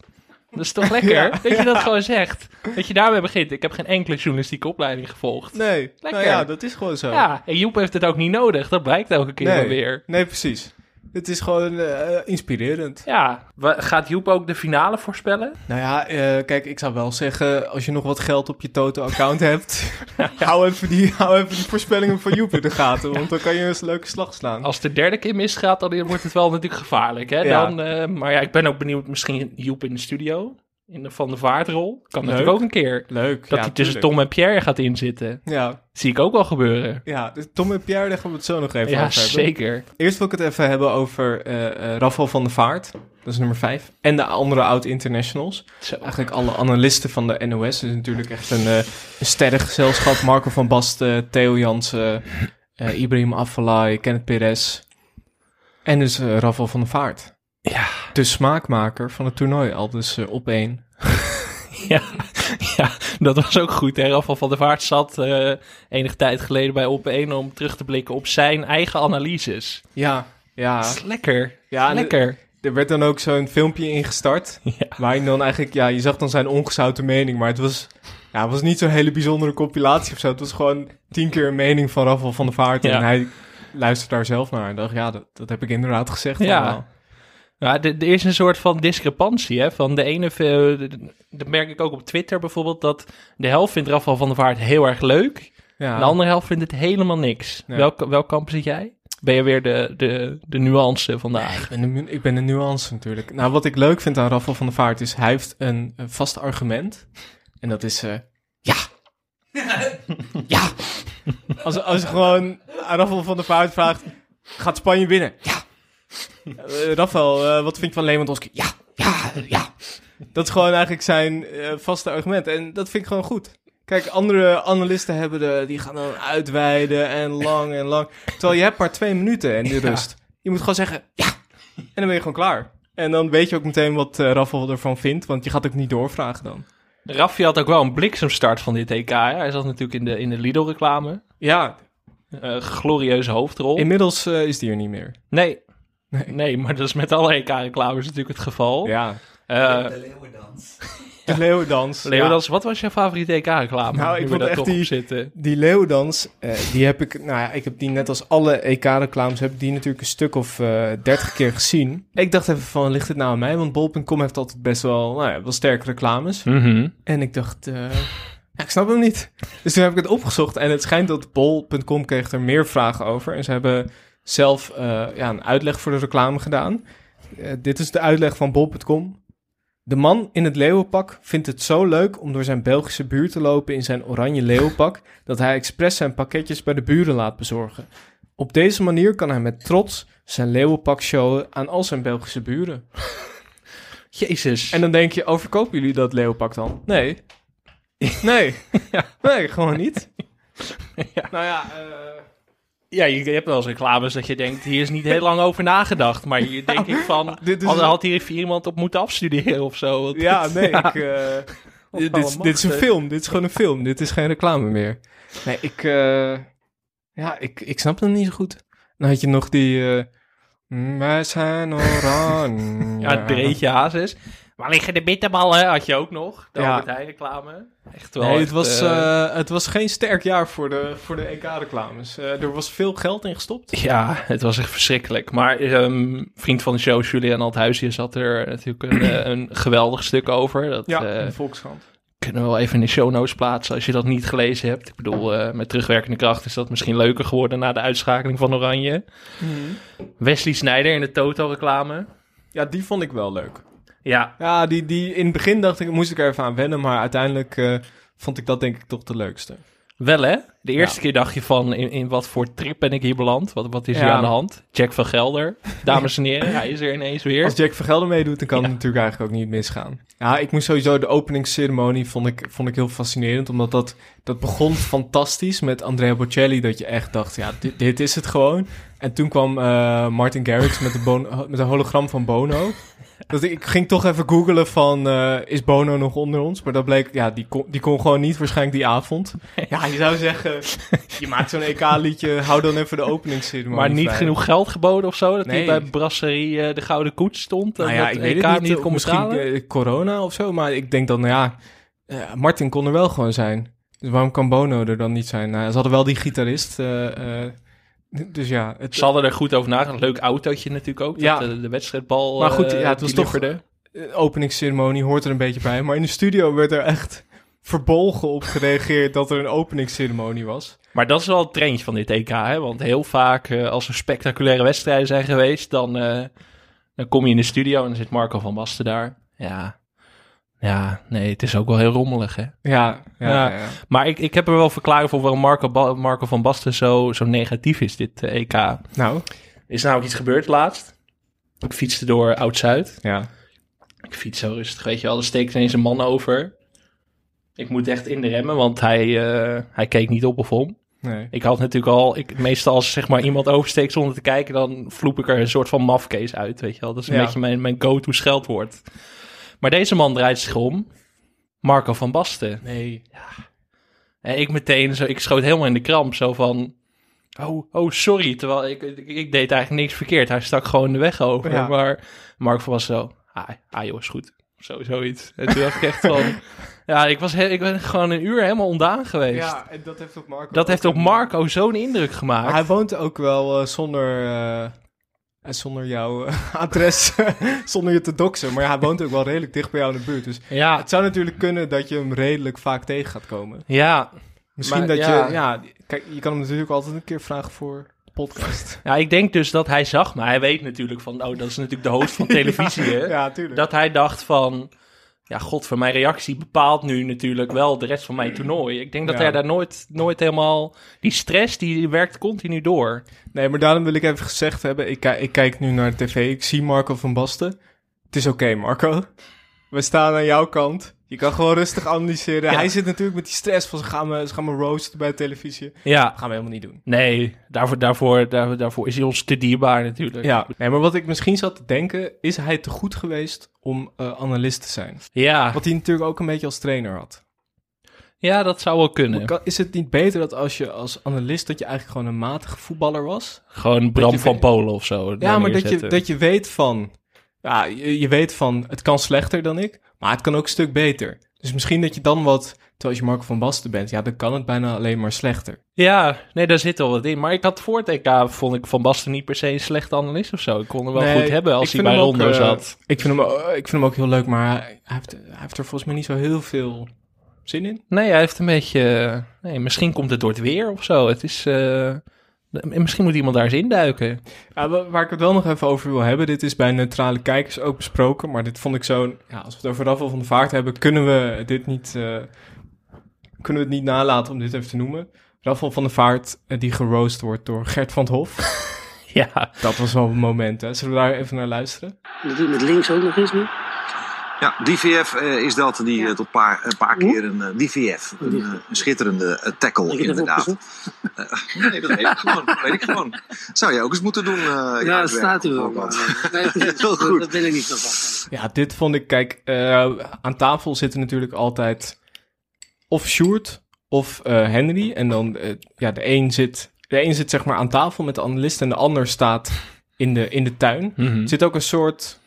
Dat is toch lekker Ja. dat je dat gewoon zegt. Dat je daarmee begint. Ik heb geen enkele journalistieke opleiding gevolgd. Nee, Lekker. nou ja, dat is gewoon zo. Ja, en Joep heeft het ook niet nodig. Dat blijkt elke keer nee, weer. nee, precies. Het is gewoon eh, inspirerend. Ja, gaat Joep ook de finale voorspellen? Nou ja, eh, kijk, ik zou wel zeggen, als je nog wat geld op je Toto-account hebt, hou, even die, hou even die voorspellingen van Joep in de gaten, want dan kan je eens een leuke slag slaan. Als de derde keer misgaat, dan wordt het wel natuurlijk gevaarlijk. Hè? Ja. Dan, eh, maar ja, ik ben ook benieuwd, misschien Joep in de studio. In de Van de Vaartrol. Kan Leuk. natuurlijk ook een keer. Leuk, Dat ja, hij tussen. Tom en Pierre gaat inzitten. Ja, Zie ik ook wel gebeuren. ja, dus Tom en Pierre, daar gaan we het zo nog even Ja, over hebben. zeker. Eerst wil ik het even hebben over Rafael van der Vaart, dat is nummer 5, en de andere oud-internationals. Eigenlijk alle analisten van de NOS. Is natuurlijk echt een, eh een sterrengezelschap. Marco van Basten, Theo Jansen, Ibrahim Afellay, Kenneth Perez. En dus Rafael van der Vaart. Ja. De smaakmaker van het toernooi, al dus eh, op één. Ja, ja, dat was ook goed. Hè? Rafael van der Vaart zat eh, enige tijd geleden bij Op1 om terug te blikken op zijn eigen analyses. Ja, ja. Dat is lekker. Ja, lekker. Er werd dan ook zo'n filmpje ingestart. Ja. Waarin dan eigenlijk, ja, je zag dan zijn ongezouten mening. Maar het was, ja, het was niet zo'n hele bijzondere compilatie of zo. Het was gewoon tien keer een mening van Rafael van der Vaart. Ja. En hij luisterde daar zelf naar. En dacht, ja, dat, dat heb ik inderdaad gezegd. Ja. allemaal. Ja, er is een soort van discrepantie. Hè? Van de ene, eh, dat merk ik ook op Twitter bijvoorbeeld, dat de helft vindt Rafael van der Vaart heel erg leuk. Ja. De andere helft vindt het helemaal niks. Ja. Welk, welk kamp zit jij? Ben je weer de, de, de nuance vandaag? Ik ben, een, ik ben een nuance natuurlijk. Nou, wat ik leuk vind aan Rafael van der Vaart is, hij heeft een, een vast argument. En dat is, eh, ja. ja. Als, als je gewoon aan Rafael van der Vaart vraagt, gaat Spanje winnen? Ja. Eh, Rafael, eh, wat vind je van Lewandowski? Ja, ja, ja. Dat is gewoon eigenlijk zijn eh, vaste argument. En dat vind ik gewoon goed. Kijk, andere analisten hebben de, die gaan dan uitweiden en lang en lang. Terwijl je hebt maar twee minuten en die rust. Je moet gewoon zeggen, ja. En dan ben je gewoon klaar. En dan weet je ook meteen wat eh Rafael ervan vindt, want je gaat ook niet doorvragen dan. Raffi had ook wel een bliksemstart van dit EK. Hè? Hij zat natuurlijk in de, in de Lidl-reclame. Ja, glorieuze hoofdrol. inmiddels is die er niet meer. Nee. Nee. nee. maar dat is met alle EK-reclames natuurlijk het geval. Ja. Eh, de leeuwendans. De leeuwendans. Leeuwendans, wat was jouw favoriete EK-reclame? Nou, ik vond echt die, zitten. die leeuwendans, eh, die heb ik, nou ja, ik heb die net als alle EK-reclames, heb ik die natuurlijk een stuk of eh, dertig keer gezien. Ik dacht even van, ligt het nou aan mij? Want bol.com heeft altijd best wel, nou ja, wel sterke reclames. Mhm. En ik dacht, eh, ja, ik snap hem niet. Dus toen heb ik het opgezocht en het schijnt dat bol.com kreeg er meer vragen over. En ze hebben zelf eh, ja, een uitleg voor de reclame gedaan. Eh, dit is de uitleg van bol.com. De man in het leeuwenpak vindt het zo leuk om door zijn Belgische buurt te lopen in zijn oranje leeuwenpak dat hij expres zijn pakketjes bij de buren laat bezorgen. Op deze manier kan hij met trots zijn leeuwenpak showen aan al zijn Belgische buren. Jezus. En dan denk je, overkopen jullie dat leeuwenpak dan? Nee. Nee. Nee, gewoon niet. Nou ja, eh, Ja, je, je hebt wel eens reclames dat je denkt, hier is niet heel lang over nagedacht. Maar hier denk ik van, dit is had, had hier even iemand op moeten afstuderen of zo. Want ja, dit- nee, ja. ik... eh, dit, dit, dit is een film. Dit is gewoon een film. Dit is geen reclame meer. Nee, ik... eh, ja, ik, ik snap het niet zo goed. Dan had je nog die... eh, wij zijn oranje. Ja, het breedje hazes. Waar liggen de bitterballen? Had je ook nog. De Ja. Albert Heijn reclame. Echt wel. Nee, het echt, was, eh, eh, het was geen sterk jaar voor de, voor de EK-reclames. Eh, er was veel geld in gestopt. Ja, het was echt verschrikkelijk. Maar ehm, vriend van de show, Julian Althuisjes, had er natuurlijk een, een geweldig stuk over. Dat Ja, eh, de Volkskrant. kunnen we wel even in de show notes plaatsen als je dat niet gelezen hebt. Ik bedoel, eh, met terugwerkende kracht is dat misschien leuker geworden na de uitschakeling van Oranje. Wesley Snijder in de Toto-reclame. Ja, die vond ik wel leuk. Ja, Ja, die, die, in het begin dacht ik, moest ik er even aan wennen, maar uiteindelijk eh, vond ik dat denk ik toch de leukste. wel hè? De eerste Ja. keer dacht je van, in, in wat voor trip ben ik hier beland? Wat, wat is hier Ja. aan de hand? Jack van Gelder, dames en heren, hij is er ineens weer. Als Jack Vergelder meedoet, dan kan Ja. het natuurlijk eigenlijk ook niet misgaan. Ja, ik moest sowieso de openingsceremonie vond ik, vond ik heel fascinerend, omdat dat, dat begon fantastisch met Andrea Bocelli, dat je echt dacht, ja, dit, dit is het gewoon. En toen kwam eh, Martin Garrix met, de met een hologram van Bono. Dat ik, ik ging toch even googelen van, eh, is Bono nog onder ons? Maar dat bleek, ja, die kon, die kon gewoon niet waarschijnlijk die avond. Ja, je zou zeggen, je maakt zo'n EK-liedje, hou dan even de openingsceremonie Maar niet genoeg geld geboden of zo? Dat Nee. hij bij Brasserie eh, de Gouden Koets stond? Nou en ja, dat ik EK weet het niet. niet kon betalen? eh, corona of zo. Maar ik denk dan, nou ja, eh, Martin kon er wel gewoon zijn. Dus waarom kan Bono er dan niet zijn? Nou, ze hadden wel die gitarist. eh, eh, dus ja, het, Ze hadden er goed over nagedacht. Leuk autootje natuurlijk ook. Ja. Dat de, de wedstrijdbal Maar goed, eh, ja, het was toch- deliverde. eh, openingsceremonie hoort er een beetje bij. Maar in de studio werd er echt verbolgen op gereageerd dat er een openingsceremonie was. Maar dat is wel het trendje van dit EK. Hè? Want heel vaak eh, als er spectaculaire wedstrijden zijn geweest... Dan, dan kom je in de studio en dan zit Marco van Basten daar. Ja, ja nee, het is ook wel heel rommelig hè. Ja, ja, Ja. Maar ik, ik heb er wel verklaring voor waarom Marco, Ba- Marco van Basten zo, zo negatief is dit eh, EK. Nou, is namelijk iets gebeurd laatst. Ik fietste door Oud-Zuid. ja. Ik fiets zo rustig, weet je wel. Er steekt ineens een man over. Ik moet echt in de remmen, want hij, eh, hij keek niet op of om. Nee. Ik had natuurlijk al, ik, meestal als zeg maar iemand oversteekt zonder te kijken, dan vloep ik er een soort van mafkees uit, weet je wel. Dat is een Ja. beetje mijn, mijn go-to scheldwoord. Maar deze man draait zich om. Marco van Basten. Nee. En ik meteen, zo, ik schoot helemaal in de kramp, zo van... Oh, oh, sorry. Terwijl ik, ik, ik deed eigenlijk niks verkeerd. Hij stak gewoon de weg over. Ja. Maar van was zo... Ah, ah joh, is goed. Zo, zoiets. En toen dacht ik echt van... Ja, ik, was he- ik ben gewoon een uur helemaal ondaan geweest. Ja, en dat heeft op Marco... Dat heeft op Marco zo'n indruk gemaakt. Maar hij woont ook wel eh, zonder, eh, eh, zonder jouw eh, adres, zonder je te doxen. Maar ja, hij woont ook wel redelijk dicht bij jou in de buurt. Dus ja, het zou natuurlijk kunnen dat je hem redelijk vaak tegen gaat komen. ja, Misschien Maar dat ja. je, ja, kijk, je kan hem natuurlijk altijd een keer vragen voor de podcast. ja, ik denk dus dat hij zag, maar hij weet natuurlijk van... Oh, dat is natuurlijk de host van televisie, hè? ja, tuurlijk. dat hij dacht van... Ja, god, voor mijn reactie bepaalt nu natuurlijk wel de rest van mijn toernooi. Ik denk dat Ja. hij daar nooit, nooit helemaal... Die stress, die werkt continu door. Nee, maar daarom wil ik even gezegd hebben, ik, ik kijk nu naar de tv, ik zie Marco van Basten. Het is oké, Marco. We staan aan jouw kant. Je kan gewoon rustig analyseren. Ja. Hij zit natuurlijk met die stress van ze gaan me, ze gaan me roosten bij de televisie. Ja. Dat gaan we helemaal niet doen. Nee, daarvoor, daarvoor, daar, daarvoor is hij ons te dierbaar natuurlijk. Ja, nee, maar wat ik misschien zat te denken, is hij te goed geweest om eh, analist te zijn? Ja. Wat hij natuurlijk ook een beetje als trainer had. Ja, dat zou wel kunnen. Kan- Is het niet beter dat als je als analist, dat je eigenlijk gewoon een matige voetballer was? Gewoon Bram van weet- Polen of zo. Ja, maar dat je, dat je weet van... Ja, je, je weet van, het kan slechter dan ik, maar het kan ook een stuk beter. Dus misschien dat je dan wat, terwijl als je Marco van Basten bent, ja, dan kan het bijna alleen maar slechter. Ja, nee, daar zit wel wat in. Maar ik had voor het EK, vond ik Van Basten niet per se een slechte analist of zo. Ik kon hem wel Nee, goed hebben als hij bij Rondo eh, zat. Ik vind, hem, eh, ik vind hem ook heel leuk, maar hij heeft, hij heeft er volgens mij niet zo heel veel zin in. Nee, hij heeft een beetje... Nee, misschien komt het door het weer of zo. Het is... eh, misschien moet iemand daar eens induiken. Ja, wa- waar ik het wel nog even over wil hebben, dit is bij neutrale kijkers ook besproken, maar dit vond ik zo'n, ja, als we het over Rafael van de Vaart hebben, kunnen we dit niet, eh, kunnen we het niet nalaten om dit even te noemen. Rafael van de Vaart, eh, die geroost wordt door Gert van het Hof. ja. Dat was wel een moment, hè. Zullen we daar even naar luisteren? Dat doet met links ook nog eens nu. Ja, DVF eh, is dat. Die eh, tot paar, een paar keer een eh, DVF. Een, eh, een schitterende eh, tackle, inderdaad. Eh, nee, dat weet ik gewoon. Dat weet ik gewoon. Zou je ook eens moeten doen. eh, Ja, dat staat u ook. bijvoorbeeld. Nee. Heel goed. Dat ben ik niet zo van. Ja, dit vond ik, kijk, eh, aan tafel zitten natuurlijk altijd of Sjoerd of eh, Henry. En dan, eh, ja, de een zit, de een zit zeg maar aan tafel met de analist en de ander staat in de, in de tuin. Mhm. Er zit ook een soort, er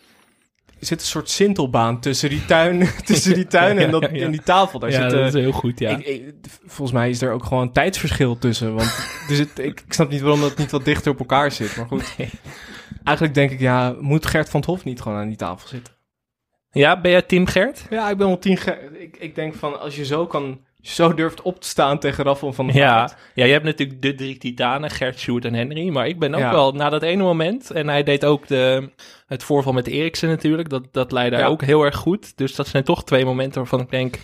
zit een soort sintelbaan tussen die tuin, tussen die tuin en, dat, en die tafel. Daar Ja, zit, dat is heel goed, ja. ik- ik- volgens mij is er ook gewoon een tijdsverschil tussen. Want er ik, ik snap niet waarom dat niet wat dichter op elkaar zit. Maar goed, eigenlijk denk ik, ja, moet Gert van het Hof niet gewoon aan die tafel zitten? Ja, ben jij team Gert? Ja, ik ben wel tien. Ge- ik, ik denk van als je zo kan, zo durft op te staan tegen Raffel van de Ja. Vaart. ja, je hebt natuurlijk de drie titanen, Gert, Sjoerd en Henry. Maar ik ben ook Ja. wel, na dat ene moment... En hij deed ook de, het voorval met Eriksen natuurlijk. Dat, dat leidde Ja. ook heel erg goed. Dus dat zijn toch twee momenten waarvan ik denk...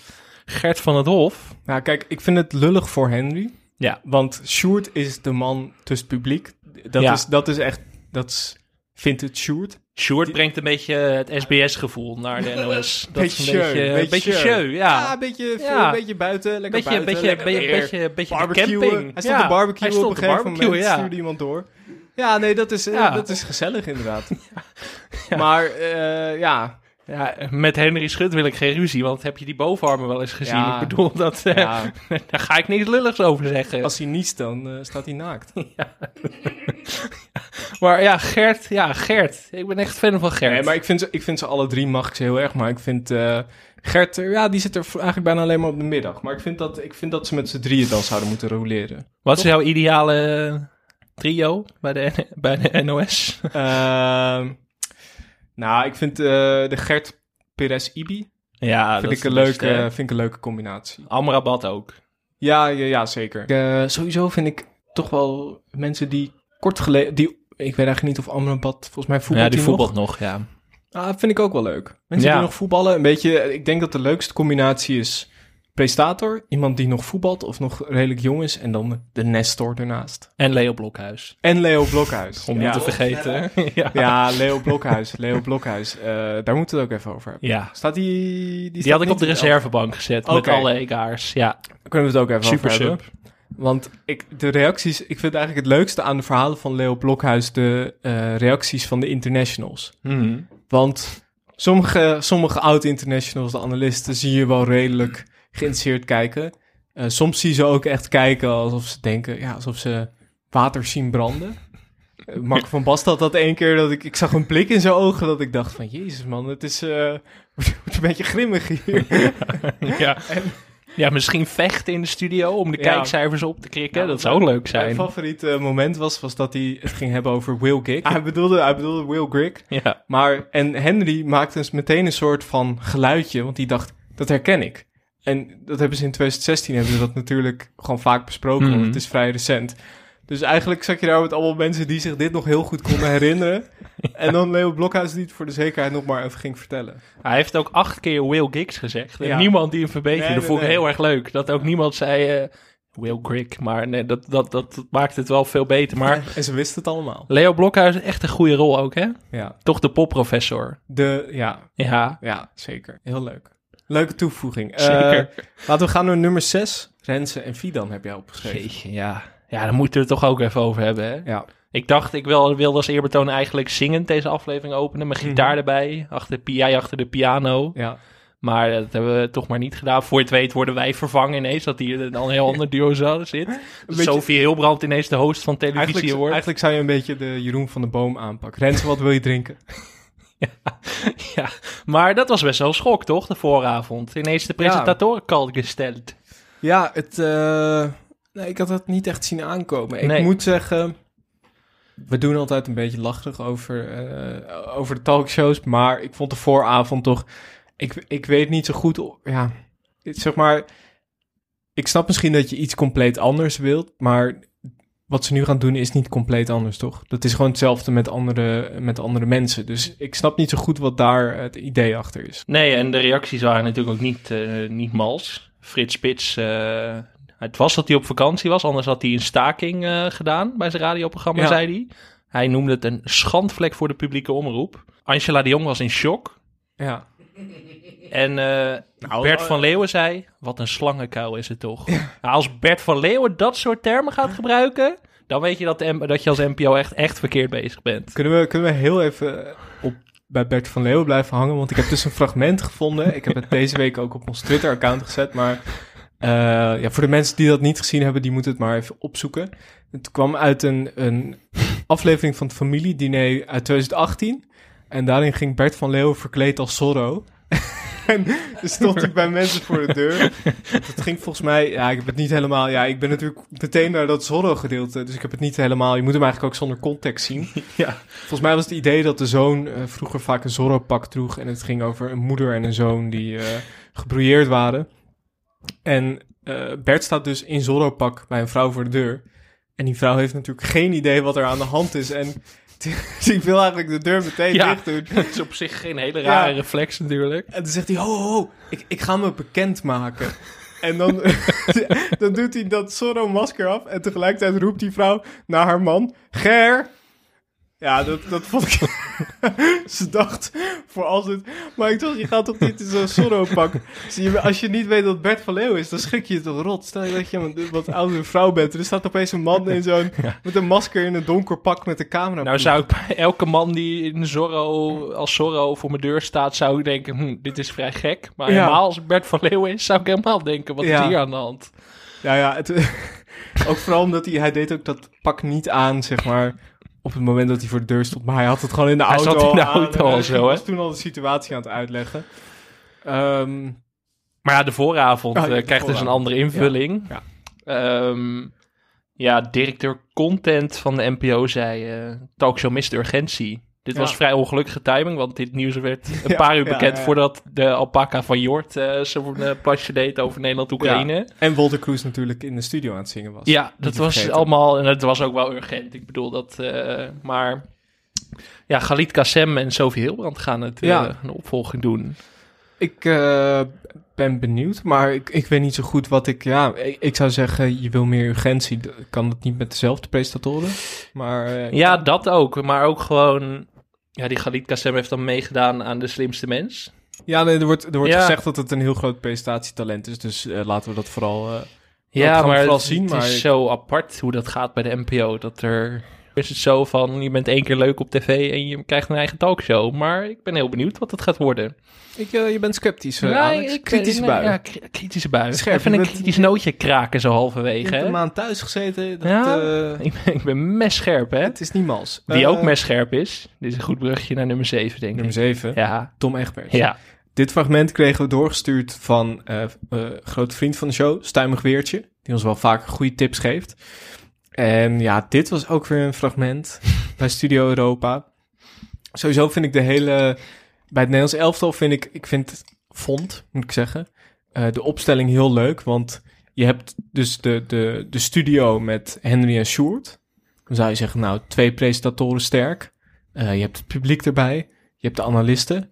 Gert van het Hof. Nou, kijk, ik vind het lullig voor Henry. Ja. Want Sjoerd is de man tussen het publiek. Dat, Ja. is, dat is echt, dat is vintage Sjoerd. Sjoerd brengt een beetje het SBS-gevoel naar de NOS. Dat is een Beetje beetje, show, beetje, ja. Ja, een beetje, veel, Ja. een beetje buiten, lekker Beetje- buiten. beetje- lekker beetje- beetje- beetje de camping. Hij stond Ja, te barbecuen hij stond op een gegeven moment, ja. stuurde iemand door. Ja, nee, dat is, eh, Ja. dat is gezellig inderdaad. Maar eh, ja, Ja, met Henry Schut wil ik geen ruzie, want heb je die bovenarmen wel eens gezien? Ja. Ik bedoel, dat, eh, Ja. daar ga ik niks lulligs over zeggen. als hij niest, dan eh, staat hij naakt. Maar ja, Gert, ja, Gert. Ik ben echt fan van Gert. Nee, maar ik vind, ze, ik vind ze alle drie mag ik ze heel erg. Maar ik vind eh, Gert, ja, die zit er eigenlijk bijna alleen maar op de middag. Maar ik vind dat, ik vind dat ze met z'n drieën dan zouden moeten roleren. Wat is jouw ideale trio bij de, bij de NOS? Nou, ik vind eh, de Gert Perez Ibi. Ja, vind dat ik, is een leuke, vind ik een leuke combinatie. Amrabat ook. Ja, ja, ja zeker. Eh, sowieso vind ik toch wel mensen die kort geleden... Die, ik weet eigenlijk niet of Amrabat, volgens mij voetbalt Ja, die voetbalt nog. nog, ja. Ah, vind ik ook wel leuk. Mensen Ja. die nog voetballen, een beetje... Ik denk dat de leukste combinatie is prestator, iemand die nog voetbalt of nog redelijk jong is, en dan de Nestor ernaast. En Leo Blokhuis. En Leo Blokhuis. Om ja. niet te vergeten. ja. Ja, Leo Blokhuis. Leo Blokhuis. Eh, daar moeten we het ook even over hebben. Ja. Staat die... Die, Die, staat had ik op de de reservebank gezet Oké. met alle EK'ers. Ja. Kunnen we het ook even Super over hebben. sub. Want ik, de reacties... Ik vind eigenlijk het leukste aan de verhalen van Leo Blokhuis... de eh, reacties van de internationals. Mhm. Want sommige, sommige oud-internationals, de analisten... zie je wel redelijk geïnteresseerd kijken. Eh, soms zie je ze ook echt kijken alsof ze denken... Ja, alsof ze water zien branden. Eh, Mark van Basten had dat één keer dat ik... Ik zag een blik in zijn ogen dat ik dacht van... Jezus man, het is... eh, een beetje grimmig hier. ja. ja, misschien vechten in de studio om de Ja. kijkcijfers op te krikken. Ja, dat zou leuk Mijn zijn. favoriete moment was, was dat hij het ging hebben over Will Gig. hij, bedoelde, hij bedoelde Will Grigg. Ja. Maar, en Henry maakte dus meteen een soort van geluidje, want die dacht, dat herken ik. En dat hebben ze in 2016, hebben ze dat natuurlijk gewoon vaak besproken, Mhm. want het is vrij recent. Dus eigenlijk zat je daar met allemaal mensen die zich dit nog heel goed konden herinneren. En dan Leo Blokhuis die het voor de zekerheid nog maar even ging vertellen. Hij heeft ook acht keer Will Giggs gezegd. En Ja. niemand die hem verbeterde. Nee, dat vond ik nee. heel erg leuk. Dat ook niemand zei eh, Will Grigg. Maar nee, dat, dat, dat, dat maakt het wel veel beter. Maar En ze wisten het allemaal. Leo Blokhuis echt een goede rol ook, hè? Ja. Toch de popprofessor. De, ja, Ja. ja, zeker. Heel leuk. Leuke toevoeging. Eh, Zeker. laten we gaan naar nummer 6. Renze en Fidan heb jij opgeschreven. Jeetje, ja. Ja, daar moeten we het toch ook even over hebben, hè? Ja. Ik dacht, ik wil, wilde als eerbetoon eigenlijk zingend deze aflevering openen. Met gitaar Mhm. erbij, achter, de pi- jij achter de piano. Ja. Maar dat hebben we toch maar niet gedaan. Voor je het weet worden wij vervangen ineens. Dat hier dan een heel ander duo zit. beetje- Sophie Hilbrand ineens de host van televisie Eigenlijk, wordt. eigenlijk zou je een beetje de Jeroen van de Boom aanpakken. Renze, wat wil je drinken? Ja, maar dat was best wel een schok, toch? De vooravond. Ineens de presentatorenkal gesteld. Ja, het, eh, nee, ik had het niet echt zien aankomen. Ik moet zeggen, we doen altijd een beetje lacherig over, eh, over de talkshows, maar ik vond de vooravond toch, ik, ik weet niet zo goed, ja, zeg maar, ik snap misschien dat je iets compleet anders wilt, maar wat ze nu gaan doen is niet compleet anders, toch? Dat is gewoon hetzelfde met andere, met andere mensen. Dus ik snap niet zo goed wat daar het idee achter is. Nee, en de reacties waren natuurlijk ook niet, eh, niet mals. Frits Spits, eh, het was dat hij op vakantie was, anders had hij een staking eh, gedaan bij zijn radioprogramma, Ja. zei hij. Hij noemde het een schandvlek voor de publieke omroep. Angela de Jong was in shock. Ja. En eh, Nou, Bert eh, van Leeuwen zei, wat een slangenkuil is het toch. Nou, als Bert van Leeuwen dat soort termen gaat gebruiken, dan weet je dat, de dat je als NPO echt, echt verkeerd bezig bent. Kunnen we, kunnen we heel even op, bij Bert van Leeuwen blijven hangen? Want ik heb dus een fragment gevonden. Ik heb het deze week ook op ons Twitter-account gezet. Maar eh, ja, voor de mensen die dat niet gezien hebben, die moeten het maar even opzoeken. Het kwam uit een, een aflevering van het familiediner uit 2018. En daarin ging Bert van Leeuwen verkleed als Zorro. En stond hij bij mensen voor de deur. Dat ging volgens mij, ja, ik heb het niet helemaal, ja, ik ben natuurlijk meteen naar dat Zorro-gedeelte, dus ik heb het niet helemaal, je moet hem eigenlijk ook zonder context zien. Ja. Volgens mij was het idee dat de zoon eh, vroeger vaak een Zorro-pak droeg en het ging over een moeder en een zoon die eh gebrouilleerd waren. En eh, Bert staat dus in Zorro-pak bij een vrouw voor de deur. En die vrouw heeft natuurlijk geen idee wat er aan de hand is. En ik wil eigenlijk de deur meteen Ja, dicht doen. dat is op zich geen hele rare Ja. reflex natuurlijk. En dan zegt hij, ho, ho, ik, ik ga me bekend maken. En dan, dan doet hij dat Zorro-masker af en tegelijkertijd roept die vrouw naar haar man, Ger. Ja, dat, dat vond ik... Ze dacht voor altijd... Maar ik dacht, je gaat toch niet in zo'n Zorro-pak? Zie je, Als je niet weet dat Bert van Leeuwen is, dan schrik je je toch rot. Stel je dat je een wat oudere vrouw bent. Er staat opeens een man in zo'n... Met een masker in een donker pak met een camera. Nou zou ik bij elke man die in Zorro, als Zorro voor mijn deur staat, zou ik denken, hm, dit is vrij gek. Maar Ja. helemaal als Bert van Leeuwen is, zou ik helemaal denken, wat Ja. is hier aan de hand? Ja, ja, het, ook vooral omdat hij, hij deed ook dat pak niet aan, zeg maar, op het moment dat hij voor de deur stond. Maar hij had het gewoon in de Hij auto zat in de auto al zo, was hè? toen al de situatie aan het uitleggen. Ehm, Maar ja, de vooravond Oh, ja, eh, de krijgt dus een andere invulling. Ja, Ehm, ja, directeur content van de NPO zei, eh talkshow mist de urgentie. Dit Ja. was vrij ongelukkige timing, want dit nieuws werd een Ja, paar uur bekend ja. voordat de alpaca van Jort eh zijn eh, plasje deed over Nederland-Oekraïne. En Walter Kroes natuurlijk in de studio aan het zingen was. Ja, dat was vergeten. allemaal, en het was ook wel urgent. Ik bedoel dat, eh, maar ja, Galit Kassem en Sophie Hilbrand gaan het een opvolging doen. Ik ben benieuwd, maar ik, ik weet niet zo goed wat ik... Ja, ik, ik zou zeggen, je wil meer urgentie. Kan dat niet met dezelfde presentatoren? Maar Ja, dat ook, maar ook gewoon, ja, die Galit Kassem heeft dan meegedaan aan De Slimste Mens. Ja, nee, er wordt, er wordt Ja. gezegd dat het een heel groot presentatietalent is. Dus eh, laten we dat vooral, eh, Ja, maar vooral het, zien. het Maar is ik- zo apart hoe dat gaat bij de NPO. Dat er is het zo van, je bent één keer leuk op tv en je krijgt een eigen talkshow. Maar ik ben heel benieuwd wat het gaat worden. ik, eh, je bent sceptisch, Nee, Alex. ik- Kritische nee, bui. Ja, kri- kritische bui. Scherp, Even een bent- kritisch nootje kraken zo halverwege. hè? een maand thuis gezeten. Dat, Ja, eh, ik, ben, ik ben messcherp, hè? het is niet mals. Die ook messcherp is. Dit is een goed brugje naar nummer 7, denk Nummer ik. 7, Ja, Tom Egbers. ja. Dit fragment kregen we doorgestuurd van eh eh, grote vriend van de show, Stuimig Weertje. Die ons wel vaak goede tips geeft. En ja, dit was ook weer een fragment bij Studio Europa. Sowieso vind ik de hele... Bij het Nederlands elftal vind ik... Ik vind, vond, moet ik zeggen, eh, de opstelling heel leuk. Want je hebt dus de, de, de studio met Henry en Sjoerd. Dan zou je zeggen, nou, twee presentatoren sterk. Eh, je hebt het publiek erbij. Je hebt de analisten.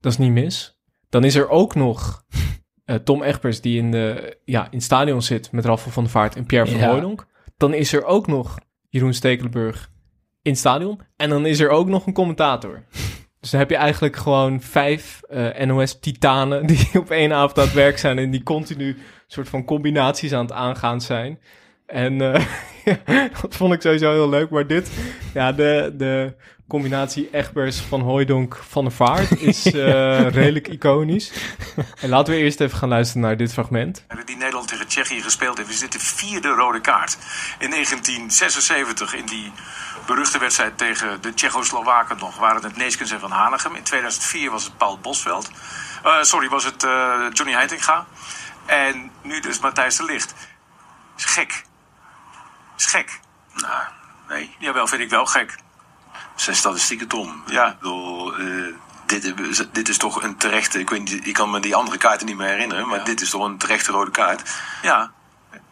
Dat is niet mis. Dan is er ook nog eh, Tom Egbers die in, de, ja, in het stadion zit met Raffel van der Vaart en Pierre van Ja. Hooydonk. Dan is er ook nog Jeroen Stekelenburg in het stadion. En dan is er ook nog een commentator. Dus dan heb je eigenlijk gewoon vijf eh, NOS-titanen die op één avond aan het werk zijn en die continu soort van combinaties aan het aangaan zijn. En eh, dat vond ik sowieso heel leuk. Maar dit, ja, de, de combinatie Egbers van Hooijdonk van de Vaart is eh, redelijk iconisch. En laten we eerst even gaan luisteren naar dit fragment. Die Nederland tegen Tsjechië gespeeld heeft, is dit de vierde rode kaart. In 1976, in die beruchte wedstrijd tegen de Tsjechoslowaken nog, waren het Neeskens en Van Hanegem. In 2004 was het Paul Bosveld. Uh, sorry, was het uh, Johnny Heitinga. En nu dus Matthijs de Ligt. Is gek. Is gek. Nou, nee. Jawel, vind ik wel gek. Zijn statistieken, Tom. Ja. Ik bedoel, uh, dit, dit, is toch een terechte... Ik, weet niet, ik kan me die andere kaarten niet meer herinneren, maar ja. dit is toch een terechte rode kaart. Ja,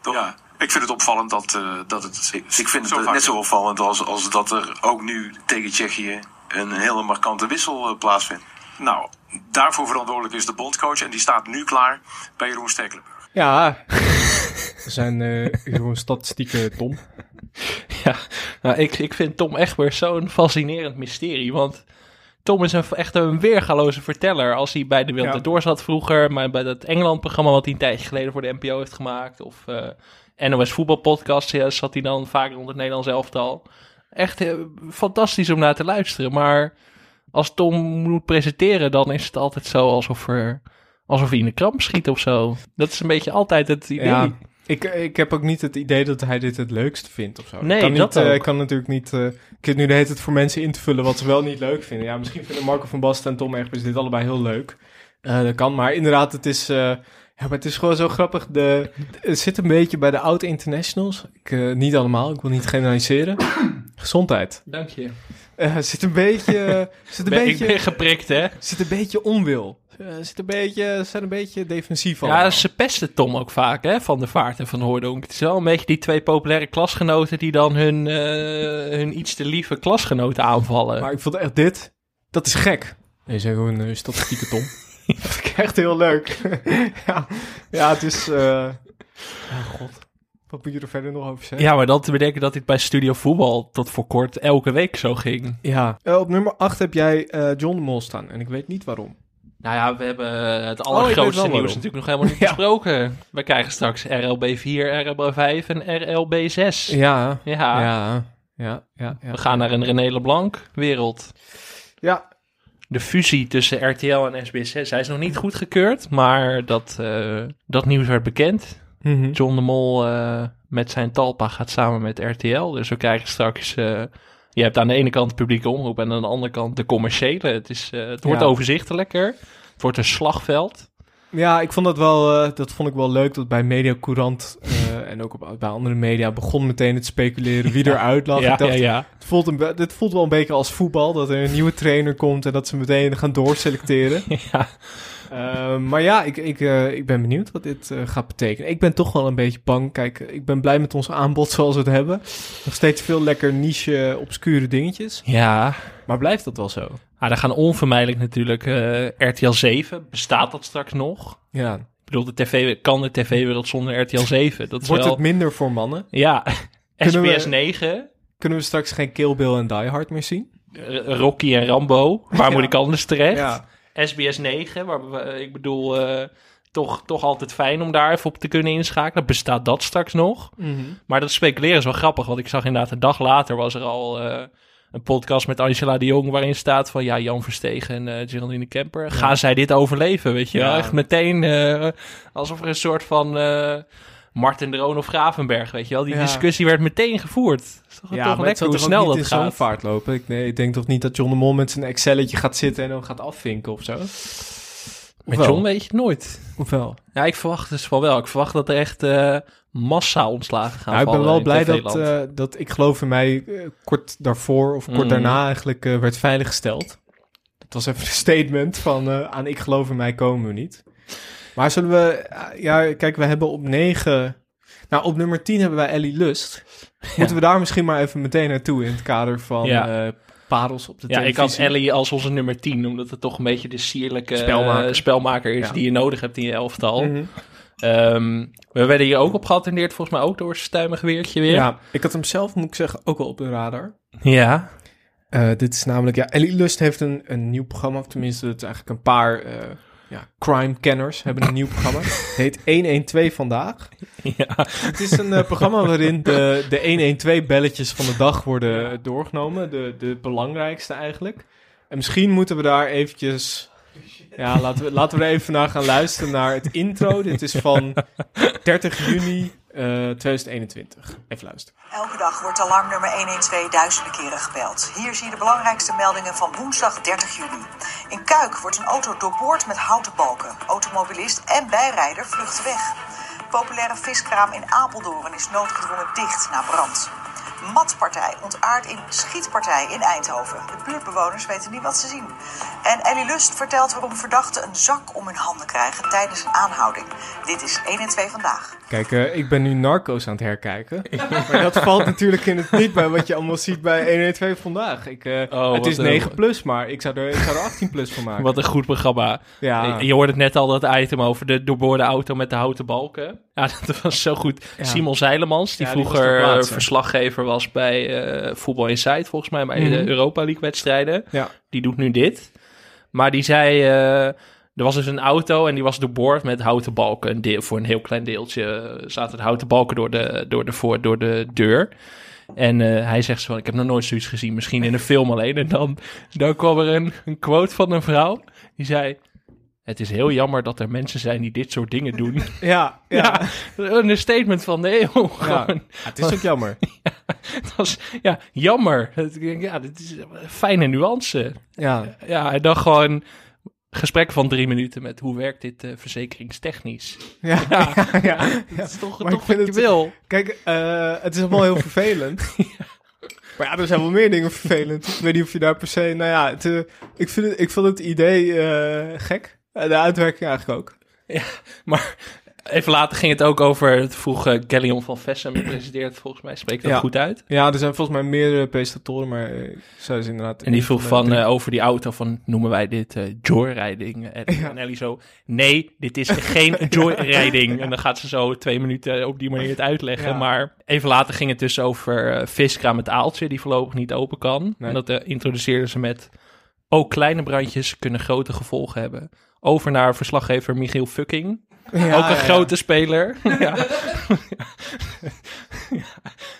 toch? Ja. Ik vind het opvallend dat, uh, dat het. Ik, ik vind het net zo opvallend als, als dat er ook nu tegen Tsjechië een hele markante wissel uh, plaatsvindt. Nou, daarvoor verantwoordelijk is de bondcoach en die staat nu klaar bij Jeroen Stekelenburg. Ja, zijn uh, Jeroen statistieken, Tom. Ja, nou, ik, ik vind Tom echt weer zo'n fascinerend mysterie. Want Tom is een, echt een weergaloze verteller. Als hij bij de Wilde ja. Door zat vroeger, maar bij dat Engeland-programma wat hij een tijdje geleden voor de NPO heeft gemaakt. Of uh, NOS voetbalpodcast ja, zat hij dan vaak rond het Nederlands elftal. Echt uh, fantastisch om naar te luisteren. Maar als Tom moet presenteren, dan is het altijd zo alsof, er, alsof hij in de kramp schiet of zo. Dat is een beetje altijd het idee. Ja. Ik, ik heb ook niet het idee dat hij dit het leukste vindt of zo. Nee, ik kan, dat niet, ook. uh, ik kan natuurlijk niet... Uh, ik zit nu de hele tijd voor mensen in te vullen wat ze wel niet leuk vinden. Ja, misschien vinden Marco van Basten en Tom Egbers dit allebei heel leuk. Uh, dat kan, maar inderdaad, het is... eh, ja, maar het is gewoon zo grappig. De, het zit een beetje bij de oude internationals. Ik, uh, niet allemaal, ik wil niet generaliseren. Gezondheid. Dank je. Uh, zit een beetje... zit een ben, beetje ik ben geprikt, hè? zit een beetje onwil. Uh, zit een beetje, zijn een beetje defensief Ja, allemaal. ze pesten Tom ook vaak, hè? Van de Vaart en van Hoordonk. Het is wel een beetje die twee populaire klasgenoten... die dan hun, uh, hun iets te lieve klasgenoten aanvallen. Maar ik vond echt dit... Dat is gek. Nee, zeg gewoon uh, statistieken, Tom. dat vind ik echt heel leuk. ja, ja, het is... Uh... Ja, god. Wat moet je er verder nog over zeggen? Ja, maar dan te bedenken dat dit bij Studio Voetbal tot voor kort elke week zo ging. Ja. Uh, op nummer 8 heb jij uh, John de Mol staan. En ik weet niet waarom. Nou ja, we hebben het allergrootste oh, nieuws natuurlijk nog helemaal niet ja. besproken. We krijgen straks RLB 4, RLB 5 en RLB 6. Ja. Ja. Ja. Ja. we gaan naar een René Leblanc wereld. Ja. De fusie tussen RTL en SBS 6. Hij is nog niet goedgekeurd, maar dat, uh, dat nieuws werd bekend. Mhm. Mm -hmm. John de Mol uh, met zijn talpa gaat samen met RTL. Dus we krijgen straks... Uh, je hebt aan de ene kant de publieke omroep en aan de andere kant de commerciële. Het, is, uh, het wordt ja. overzichtelijker. Het wordt een slagveld. Ja, ik vond dat wel, uh, dat vond ik wel leuk dat bij Media Courant uh, en ook op, bij andere media begon meteen het speculeren wie eruit lag. ja, ik dacht, ja, ja. Het voelt een, dit voelt wel een beetje als voetbal, dat er een nieuwe trainer komt en dat ze meteen gaan doorselecteren. ja. Uh, maar ja, ik, ik, uh, ik ben benieuwd wat dit uh, gaat betekenen. Ik ben toch wel een beetje bang. Kijk, ik ben blij met ons aanbod zoals we het hebben. Nog steeds veel lekker niche, obscure dingetjes. Ja. Maar blijft dat wel zo? Ah, dan gaan onvermijdelijk natuurlijk uh, RTL 7. Bestaat dat straks nog? Ja. Ik bedoel, de TV, kan de tv-wereld zonder RTL 7? Dat is Wordt wel... het minder voor mannen? Ja. Kunnen SBS we- 9. Kunnen we straks geen Kill Bill en Die Hard meer zien? R- Rocky en Rambo. Waar Ja. moet ik anders terecht? Ja. SBS 9, waar we, ik bedoel, eh, toch, toch altijd fijn om daar even op te kunnen inschakelen. Bestaat dat straks nog? Mhm. Maar dat speculeren is wel grappig, want ik zag inderdaad een dag later was er al eh, een podcast met Angela de Jong waarin staat van ja, Jan Verstegen en eh Geraldine Kemper, gaan zij dit overleven, weet je wel? Ja. Echt meteen eh, alsof er een soort van eh Martin Droon of Gravenberg, weet je wel? Die Ja. discussie werd meteen gevoerd. Is toch, Ja, toch lekker hoe snel dat gaat? vaart lopen. Ik, nee, ik denk toch niet dat John de Mol met zijn Excelletje gaat zitten en dan gaat afvinken of zo? Met? John weet je het nooit. Hoeveel? Ja, ik verwacht dus wel wel. Ik verwacht dat er echt eh massa ontslagen gaan Ja, ik ben vallen wel blij dat, eh, dat ik geloof in mij eh, kort daarvoor of kort Mm. daarna eigenlijk werd veiliggesteld. Dat was even een statement van aan ik geloof in mij komen we niet. Maar zullen we, ja kijk we hebben op 9, nou op nummer 10 hebben wij Ellie Lust. Moeten we daar misschien maar even meteen naartoe in het kader van Ja. Eh, parels op de ja, ik televisie. had Ellie als onze nummer 10, omdat het toch een beetje de sierlijke Spelmaker. spelmaker, spelmaker is Ja. die je nodig hebt in je elftal. Mhm. Ehm, we werden hier ook op geattendeerd, volgens mij ook door Stuimengeweertje weer. Ja, ik had hem zelf, moet ik zeggen, ook wel op de radar. Ja. Uh, dit is namelijk, ja, Ellie Lust heeft een, een nieuw programma, of tenminste, het is eigenlijk een paar uh, ja, crime-kenners hebben een nieuw programma. Het heet 112 Vandaag. Ja. Het is een uh, programma waarin de, de 112-belletjes van de dag worden doorgenomen, de, de belangrijkste eigenlijk. En misschien moeten we daar eventjes ja, laten we, laten we er even naar gaan luisteren naar het intro. Dit is van 30 juni uh, 2021. Even luisteren. Elke dag wordt alarmnummer 112 duizenden keren gebeld. Hier zie je de belangrijkste meldingen van woensdag 30 juni. In Kuik wordt een auto doorboord met houten balken. Automobilist en bijrijder vluchten weg. Populaire viskraam in Apeldoorn is noodgedwongen dicht na brand. Matpartij ontaard in schietpartij in Eindhoven. De buurtbewoners weten niet wat ze zien. En Ellie Lust vertelt waarom verdachten een zak om hun handen krijgen tijdens een aanhouding. Dit is 1 en 2 vandaag. Kijk, uh, ik ben nu Narco's aan het herkijken. maar dat valt natuurlijk in het niet bij wat je allemaal ziet bij 1 en 2 vandaag. Ik, uh, oh, het is 9 een... plus, maar ik zou, er, ik zou er 18 plus van maken. Wat een goed programma. Ja. Je hoorde het net al, dat item over de doorboorde auto met de houten balken. Ja, dat was zo goed. Ja. Simon Zeilemans, die ja, vroeger die verslaggever was bij uh, Voetbal Insight, volgens mij, bij mm -hmm. de Europa League wedstrijden. Ja. Die doet nu dit. Maar die zei, uh, er was dus een auto en die was doorboord met houten balken. Voor een heel klein deeltje zaten de houten balken door de, door de, voor, door de deur. En uh, hij zegt zo van, ik heb nog nooit zoiets gezien, misschien in een film alleen. En dan, dan kwam er een quote van een vrouw, die zei... Het is heel jammer dat er mensen zijn die dit soort dingen doen. Ja, ja. ja een statement van de eeuw. Ja, het is ook jammer. Ja, het was, ja jammer. Ja, dit is een fijne nuance. Ja. Ja, en dan gewoon gesprek van drie minuten met hoe werkt dit uh, verzekeringstechnisch. Ja, ja, ja, ja. Dat is toch, toch wat je wil. Kijk, uh, het is allemaal heel vervelend. Maar ja, er zijn wel meer dingen vervelend. Ik weet niet of je daar per se... Nou ja, het, uh, ik, vind het, ik vond het idee gek. De uitwerking eigenlijk ook. Ja, maar even later ging het ook over, het vroeg uh, Gallion van Vessem, presenteert volgens mij, spreekt dat ja. goed uit? Ja, er zijn volgens mij meerdere presentatoren, maar ik zou ze inderdaad... En die vroeg van, uh, over die auto van, noemen wij dit uh, joyriding? En, ja. en Ellie zo, nee, dit is geen joyriding. en dan gaat ze zo twee minuten op die manier het uitleggen. Maar even later ging het dus over uh, viskraam met aaltje, die voorlopig niet open kan. Nee. En dat introduceerden ze met, ook kleine brandjes kunnen grote gevolgen hebben over naar verslaggever Michiel Fucking. Ja, ook een ja, grote ja. speler. ja.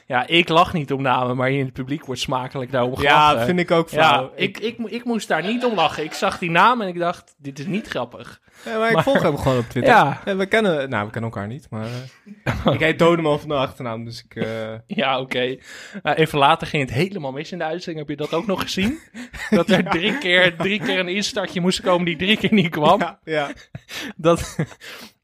ja, ik lach niet om namen, maar hier in het publiek wordt smakelijk daarom gelachen. Ja, vind ik ook flauw. ik, ik, ik, ik moest daar niet om lachen. Ik zag die naam en ik dacht, dit is niet grappig. Ja, maar ik volg hem gewoon op Twitter. Ja. ja. we kennen, nou, we kennen elkaar niet, maar uh, ik heet Dodeman van de achternaam, dus ik... Uh... Ja, oké. Okay. Uh, even later ging het helemaal mis in de uitzending. Heb je dat ook nog gezien? Dat er ja. drie, keer, drie keer een instartje moest komen die drie keer niet kwam. Ja, ja. Dat...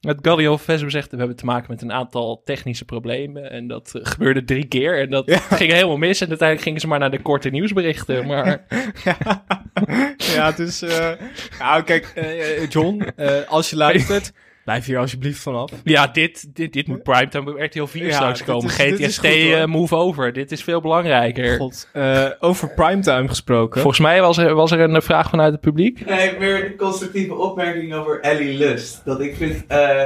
Het Gallion Vesum zegt, we hebben te maken met een aantal technische problemen. En dat uh, gebeurde drie keer. En dat ja. ging helemaal mis. En uiteindelijk gingen ze maar naar de korte nieuwsberichten. Maar... ja. ja, dus... Uh, nou, kijk, uh, John, als je luistert... Blijf hier alsjeblieft vanaf. Ja, dit, dit, dit moet primetime RTL 4 ja, straks komen. Is, GTST uh, move over. Dit is veel belangrijker. God, uh, over primetime gesproken. Volgens mij was er, was er een vraag vanuit het publiek. Nee, meer een constructieve opmerking over Ellie Lust. Dat ik vind uh,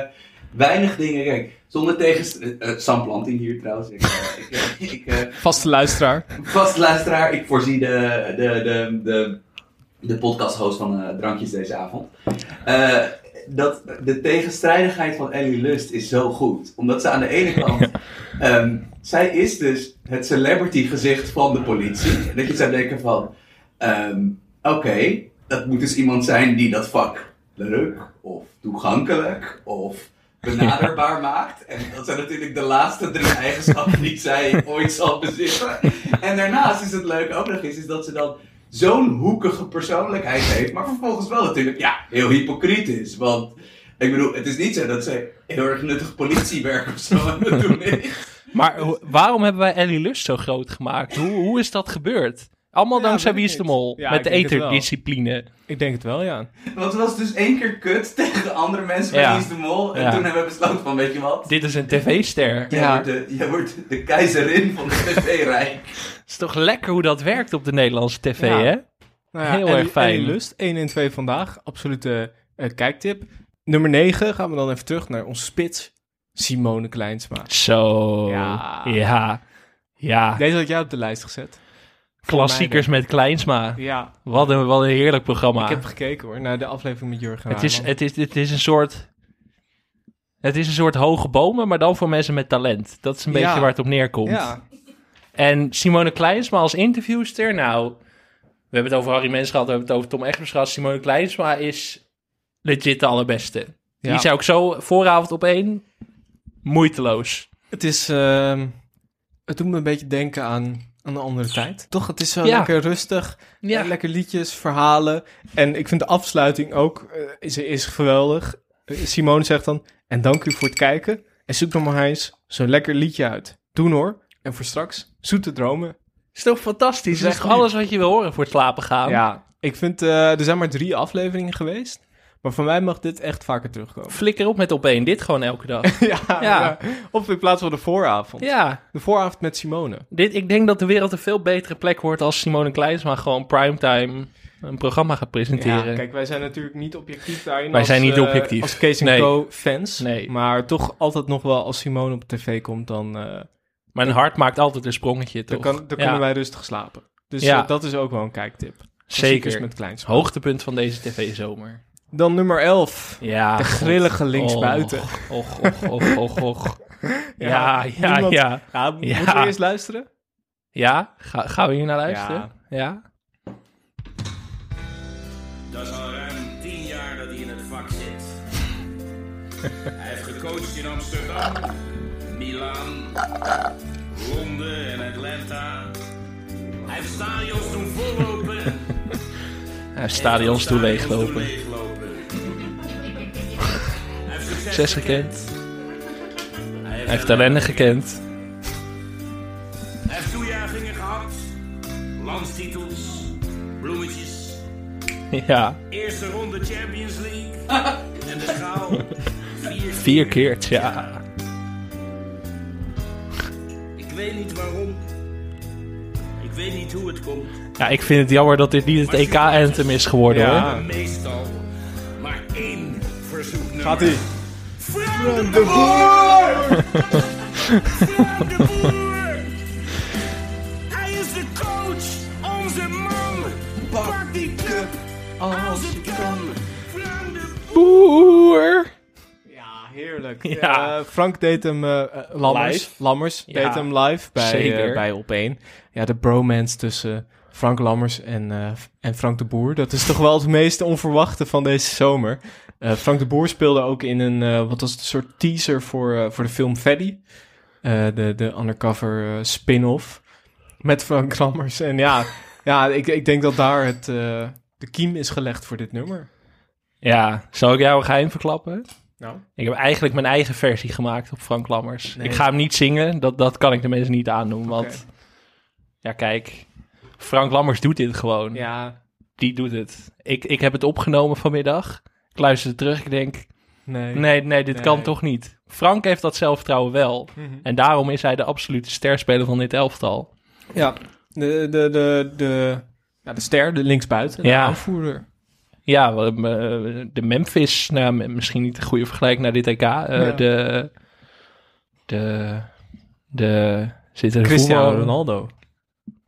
weinig dingen... Kijk, zonder tegen... Sam Planting hier trouwens. Ik, ik, ik, vaste luisteraar. Vaste luisteraar. Ik voorzie de, de, de, de, de podcast-host van Drankjes deze avond dat de tegenstrijdigheid van Ellie Lust is zo goed. Omdat ze aan de ene kant. um, zij is dus het celebrity gezicht van de politie. En dat je zou denken van. Um, Oké, okay, dat moet dus iemand zijn die dat vak leuk of toegankelijk of benaderbaar maakt. En dat zijn natuurlijk de laatste drie eigenschappen die zij ooit zal bezitten. En daarnaast is het leuk ook nog eens is dat ze dan zo'n hoekige persoonlijkheid heeft, maar vervolgens wel natuurlijk, ja, heel hypocriet is. Want ik bedoel, het is niet zo dat ze heel erg nuttig politiewerk of zo aan het doen is. Maar waarom hebben wij Ellie Lust zo groot gemaakt? Hoe, hoe is dat gebeurd? Allemaal ja, dankzij Wie is de Mol. Ja, met de eterdiscipline. Ik denk het wel, ja. Want het was dus één keer kut tegen andere mensen bij ja. Wie is de Mol. En ja. toen hebben we besloten van, weet je wat? Dit is een tv-ster. Jij, wordt de, jij wordt de keizerin van de tv-rijk. Het is toch lekker hoe dat werkt op de Nederlandse tv, hè? Nou ja, Heel erg fijn. Lust, 1 en 2 vandaag. Absolute uh, kijktip. Nummer 9 gaan we dan even terug naar onze spits. Simone Kleinsma. Zo. Ja. Ja. ja. Deze had jij op de lijst gezet. Klassiekers met Kleinsma. Ja. Wat een, wat een heerlijk programma. Ik heb gekeken hoor, naar de aflevering met Jurgen het, is, het, is, het is een soort... Het is een soort hoge bomen, maar dan voor mensen met talent. Dat is een Ja. beetje waar het op neerkomt. Ja. En Simone Kleinsma als interviewster, nou... We hebben het over Harry Mens gehad, we hebben het over Tom Egbers gehad. Simone Kleinsma is legit de allerbeste. Ja. Die zou ik zo vooravond op één moeiteloos. Het is... ehm, het doet me een beetje denken aan een andere tijd. Toch, het is zo Ja. lekker rustig. Ja. Eh, Lekker liedjes, verhalen. En ik vind de afsluiting ook eh, is, is geweldig. Eh, Simone zegt dan... En dank u voor het kijken. En zoek nog maar eens zo'n lekker liedje uit. Doen hoor. En voor straks, zoete dromen. Is toch fantastisch? Dat is echt toch alles wat je wil horen voor het slapen gaan? Ja, ik vind... eh, er zijn maar drie afleveringen geweest. Maar voor mij mag dit echt vaker terugkomen. Flikker op met op één. Dit gewoon elke dag. ja, Ja. ja. Of in plaats van de vooravond. Ja. De vooravond met Simone. Dit, ik denk dat de wereld een veel betere plek wordt als Simone Kleinsma gewoon primetime een programma gaat presenteren. Ja, kijk, wij zijn natuurlijk niet objectief daarin. Wij als, zijn niet eh, objectief. Als Kees Nee. Co fans. Nee. Maar toch altijd nog wel als Simone op tv komt, dan, eh, Mijn hart maakt altijd een sprongetje, dan, kan, dan kunnen wij rustig slapen. Dus Ja. eh, dat is ook wel een kijktip. Zeker. met kleins. Hoogtepunt van deze tv-zomer. Dan nummer 11. Ja. De God. grillige linksbuiten. Och, och, och, och, och. Ja, ja, niemand- ja. Ja, mo- Ja. Moeten we eerst luisteren? Ja, Ga, gaan we hier naar luisteren? Ja. Dat is al ruim tien jaar dat hij in het vak zit. hij heeft gecoacht in Amsterdam, Milaan, Londen en Atlanta. Hij heeft stadions doen vollopen. Hij heeft stadions toe leeglopen. Zes gekend. Hij heeft ellende gekend. Hij heeft toejuichingen gehad. Landstitels. Bloemetjes. Ja. Eerste ronde Champions League. en de schaal. Vier, Vier keer, ja. Ik weet niet waarom. Ik weet niet hoe het komt. Ja, ik vind het jammer dat dit niet het EK-anthem is geworden, Ja. hoor. Meestal verzoeknummer. Gaat-ie. Frank de Boer! Frank de Boer! Hij is de coach, onze man. Pak die cup als het kan. Frank de Boer! Ja, heerlijk. Ja. Eh, Frank deed hem, eh, eh, Lammers, Live? Lammers Ja, deed hem live bij, zeker. bij Op1. Ja, de bromance tussen Frank Lammers en, eh, en Frank de Boer. Dat is toch wel het meest onverwachte van deze zomer. Eh, Frank de Boer speelde ook in een, eh, wat was het, een soort teaser voor, eh, voor de film Freddy. De, de undercover spin-off met Frank Lammers. En ja, ja ik, ik denk dat daar het, de kiem is gelegd voor dit nummer. Ja, zal ik jou een geheim verklappen? Nou? Ik heb eigenlijk mijn eigen versie gemaakt op Frank Lammers. Nee. Ik ga hem niet zingen, dat, dat kan ik de mensen niet aandoen. Want, ja kijk, Frank Lammers doet dit gewoon. Ja. Die doet het. Ik, ik heb het opgenomen vanmiddag. Ik luisterde terug, ik denk, Nee. nee, nee, dit Nee. kan toch niet. Frank heeft dat zelfvertrouwen wel. Mhm. En daarom is hij de absolute sterspeler van dit elftal. Ja, de, de, de, de, ja, de ster, de linksbuiten, de Ja. aanvoerder. Ja, de Memphis, nou, misschien niet een goede vergelijking naar dit EK. eh, Ja. De, de, de, zit er Cristiano Ronaldo.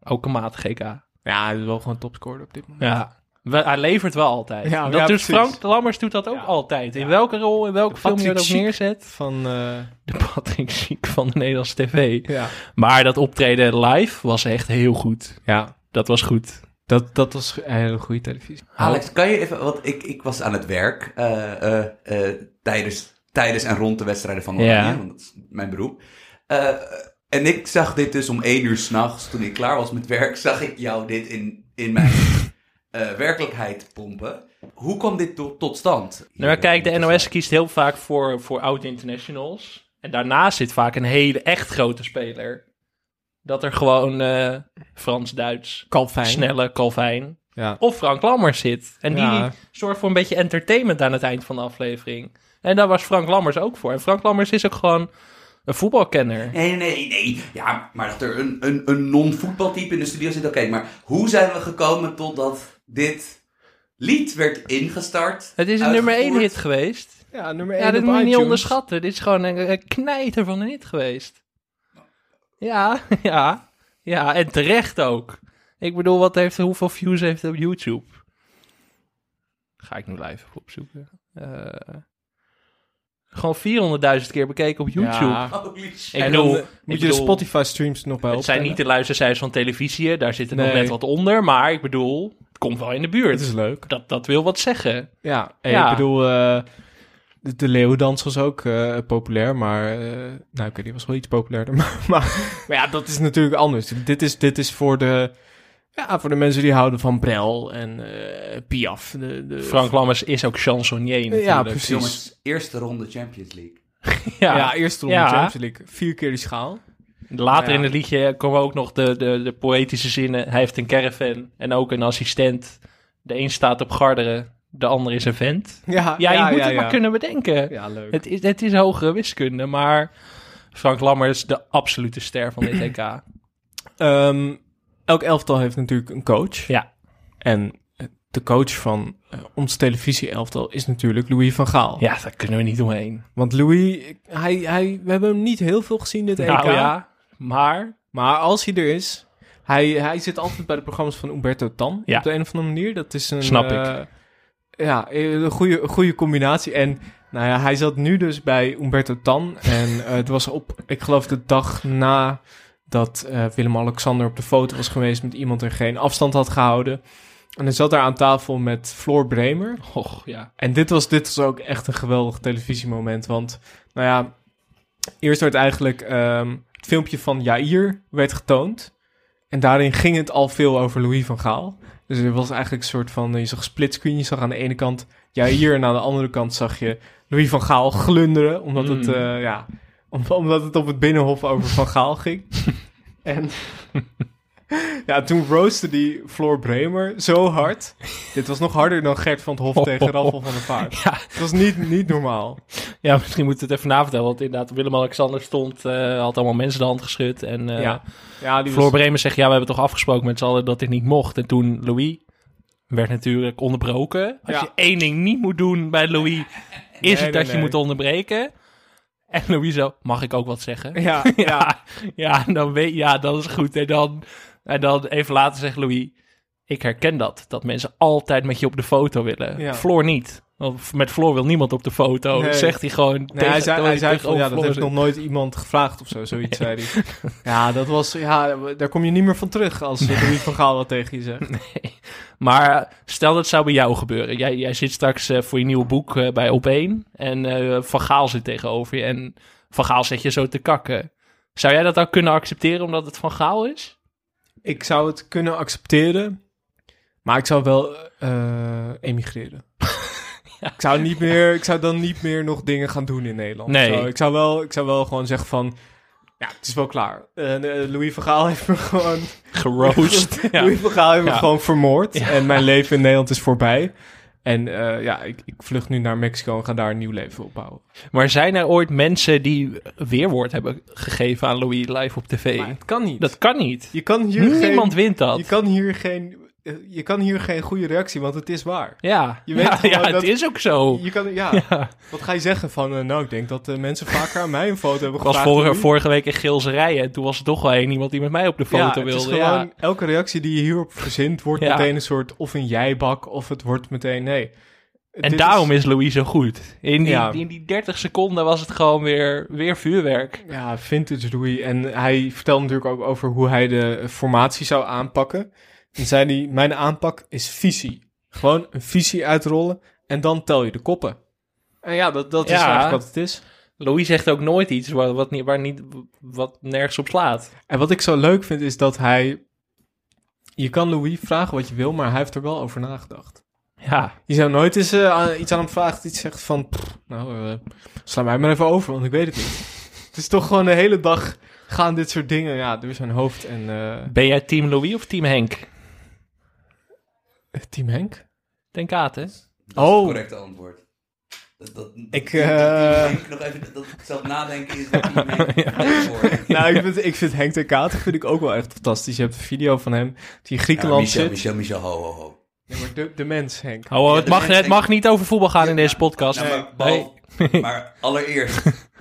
Ook een matige EK. Ja, hij is wel gewoon topscorer op dit moment. Ja, We- hij levert wel altijd. Ja, dat ja, doet precies. Frank Lammers doet dat ook altijd. In welke rol, in welke film je dat ook neerzet. Van, eh, De Patrick Ziek van de Nederlandse tv. Ja. Maar dat optreden live was echt heel goed. Ja. Dat was goed. Dat, dat was een hele goede televisie. Alex, kan je even, want ik, ik was aan het werk eh, eh, eh, tijdens, tijdens en rond de wedstrijden van Oranje, Ja. want dat is mijn beroep. Eh, en ik zag dit dus om één uur s'nachts, toen ik klaar was met werk, zag ik jou dit in, in mijn eh, werkelijkheid pompen. Hoe kwam dit to- tot stand? Nou, maar kijk, de NOS kiest heel vaak voor, voor oud-internationals. En daarnaast zit vaak een hele echt grote speler. Dat er gewoon eh, Frans-Duits, snelle Calvijn Ja. of Frank Lammers zit. En die Ja. zorgt voor een beetje entertainment aan het eind van de aflevering. En daar was Frank Lammers ook voor. En Frank Lammers is ook gewoon een voetbalkenner. Nee, nee, nee. Ja, maar dat er een, een, een non-voetbaltype in de studio zit, oké. maar hoe zijn we gekomen totdat dit lied werd ingestart? Het is een nummer één uitgevoerd? hit geweest. Ja, nummer 1 Ja, dit op moet je niet onderschatten. Dit is gewoon een, een knijter van een hit geweest. Ja, ja, ja. En terecht ook. Ik bedoel, wat heeft, hoeveel views heeft hij op YouTube? Ga ik nu live opzoeken. Eh, gewoon 400.000 keer bekeken op YouTube. Ja. Holy shit. Ik En bedoel, dan ik moet je de Spotify streams nog bij Het zijn niet de luistercijfers van televisie, daar zitten nog Nee. net wat onder. Maar ik bedoel, het komt wel in de buurt. Het is leuk. Dat, dat wil wat zeggen. Ja, en Ja. ik bedoel, eh, de, de leeuwendans was ook eh, populair, maar... eh, nou, oké, die was wel iets populairder. Maar, maar, maar ja, dat is natuurlijk anders. Dit is, dit is voor de... Ja, voor de mensen die houden van Brel en eh, Piaf. De, de, Frank Lammers is ook chansonnier natuurlijk. Ja, precies. Jongens, eerste ronde Champions League. Ja, eerste ronde Ja. Champions League. Vier keer die schaal. Later Ja. in het liedje komen ook nog de, de, de poëtische zinnen. Hij heeft een caravan en ook een assistent. De een staat op Garderen, de ander is een vent. Ja, Ja, je ja, moet het maar kunnen bedenken. Ja, leuk. Het is, het is hogere wiskunde, maar Frank Lammers de absolute ster van dit EK. Ehm, elk elftal heeft natuurlijk een coach. Ja. En eh, de coach van eh, ons televisie-elftal is natuurlijk Louis van Gaal. Ja, daar kunnen we niet omheen. Want Louis, hij, hij, we hebben hem niet heel veel gezien dit EK. Nou ja, maar... Maar als hij er is, hij, hij zit altijd bij de programma's van Umberto Tan. Ja. Op de een of andere manier. Dat is een... Snap ik. eh, ja, een goede, goede combinatie. En nou ja, hij zat nu dus bij Umberto Tan. En eh, het was op, ik geloof de dag na dat eh, Willem-Alexander op de foto was geweest met iemand en geen afstand had gehouden. En hij zat daar aan tafel met Floor Bremer. Och, ja. En dit was, dit was ook echt een geweldig televisiemoment. Want, nou ja, eerst werd eigenlijk ehm, het filmpje van Jair werd getoond. En daarin ging het al veel over Louis van Gaal. Dus er was eigenlijk een soort van, je zag splitscreen. Je zag aan de ene kant Jair en aan de andere kant zag je Louis van Gaal glunderen. Omdat het, Mm. eh, ja, om- omdat het op het Binnenhof over Van Gaal ging. en ja, toen roastte die Floor Bremer zo hard. Dit was nog harder dan Gert van het Hof tegen Raffel van der Vaart. Ja. Het was niet, niet normaal. Ja, misschien moeten we het even navertellen. Want inderdaad, Willem-Alexander stond, eh, had allemaal mensen de hand geschud. En eh Ja. Ja, die Floor was- Bremer zegt, ja, we hebben toch afgesproken met z'n allen dat dit niet mocht. En toen Louis werd natuurlijk onderbroken. Als Ja. je één ding niet moet doen bij Louis, is Nee, het dat nee, je moet onderbreken. En Louis zo, mag ik ook wat zeggen? Ja, ja, ja, dan weet, ja, dat is goed. En dan, en dan even later zegt Louis, ik herken dat. Dat mensen altijd met je op de foto willen. Ja. Floor niet. Met Floor wil niemand op de foto. Nee. Zegt hij gewoon. Nee, tegen- hij zei, hij zei tegenover van, ja, dat heeft nog nooit iemand gevraagd of zo, zoiets zei hij. Ja, dat was, ja, daar kom je niet meer van terug als eh, Louis van Gaal wat tegen je zegt. Maar eh, stel dat zou bij jou gebeuren. Jij, jij zit straks eh, voor je nieuwe boek bij Op1 en eh, Van Gaal zit tegenover je en Van Gaal zet je zo te kakken. Zou jij dat dan kunnen accepteren omdat het Van Gaal is? Ik zou het kunnen accepteren, maar ik zou wel eh, Ik, zou niet meer, ik zou dan niet meer nog dingen gaan doen in Nederland. Nee. Zo, ik, zou wel, ik zou wel gewoon zeggen van... Ja, het is wel klaar. Eh, eh, Louis van Gaal heeft me gewoon... Geroost. Ja. Louis van Gaal heeft me gewoon vermoord. En mijn leven in Nederland is voorbij. En eh, ja, ik, ik vlucht nu naar Mexico en ga daar een nieuw leven opbouwen. Maar zijn er ooit mensen die weerwoord hebben gegeven aan Louis live op tv? Maar het kan niet. Dat kan niet. Je kan hier Niemand geen, wint dat. Je kan hier geen... Je kan hier geen goede reactie, want het is waar. Ja, Je weet ja, het is ook zo. Je kan, ja. Ja. Wat ga je zeggen van, eh, nou, ik denk dat eh, mensen vaker aan mij een foto hebben Ik was gevraagd. vorige, vorige week in Geelserijen en toen was er toch wel één iemand die met mij op de foto ja, het wilde. is gewoon, ja. elke reactie die je hierop verzint, wordt meteen een soort of een jijbak, of het wordt meteen, nee. En Dit daarom is Louis zo goed. In die, Ja. in die 30 seconden was het gewoon weer, weer vuurwerk. Ja, vintage Louis. En hij vertelde natuurlijk ook over hoe hij de formatie zou aanpakken. En zei hij, mijn aanpak is visie. Gewoon een visie uitrollen en dan tel je de koppen. En ja, dat, dat is Ja. eigenlijk wat het is. Louis zegt ook nooit iets wat, wat, niet, waar niet, wat nergens op slaat. En wat ik zo leuk vind is dat hij... Je kan Louis vragen wat je wil, maar hij heeft er wel over nagedacht. Ja. Je zou nooit eens eh, iets aan hem vragen dat iets zegt van... "Pff, nou, eh, sla mij maar even over, want ik weet het niet. het is toch gewoon de hele dag gaan dit soort dingen ja, door zijn hoofd. En, eh, Ben jij team Louis of team Henk? Team Henk? Denk aan, hè? Dat is Oh. het correcte antwoord. Dat, dat, Ik, dat- dat- eh, dat- Henk nog even, dat ik zelf nadenken is wat Team Henk voor. nou, ik vind, ik vind Henk ten Kater vind ik ook wel echt fantastisch. Je hebt een video van hem die in Griekenland Michel, zit. Michel, Michel, ho, ho, ho. Nee, maar de, de mens, Henk. Oh, oh, Ja, het, de mag, het mag niet over voetbal gaan in deze podcast. Nou, maar, behalve- maar allereerst,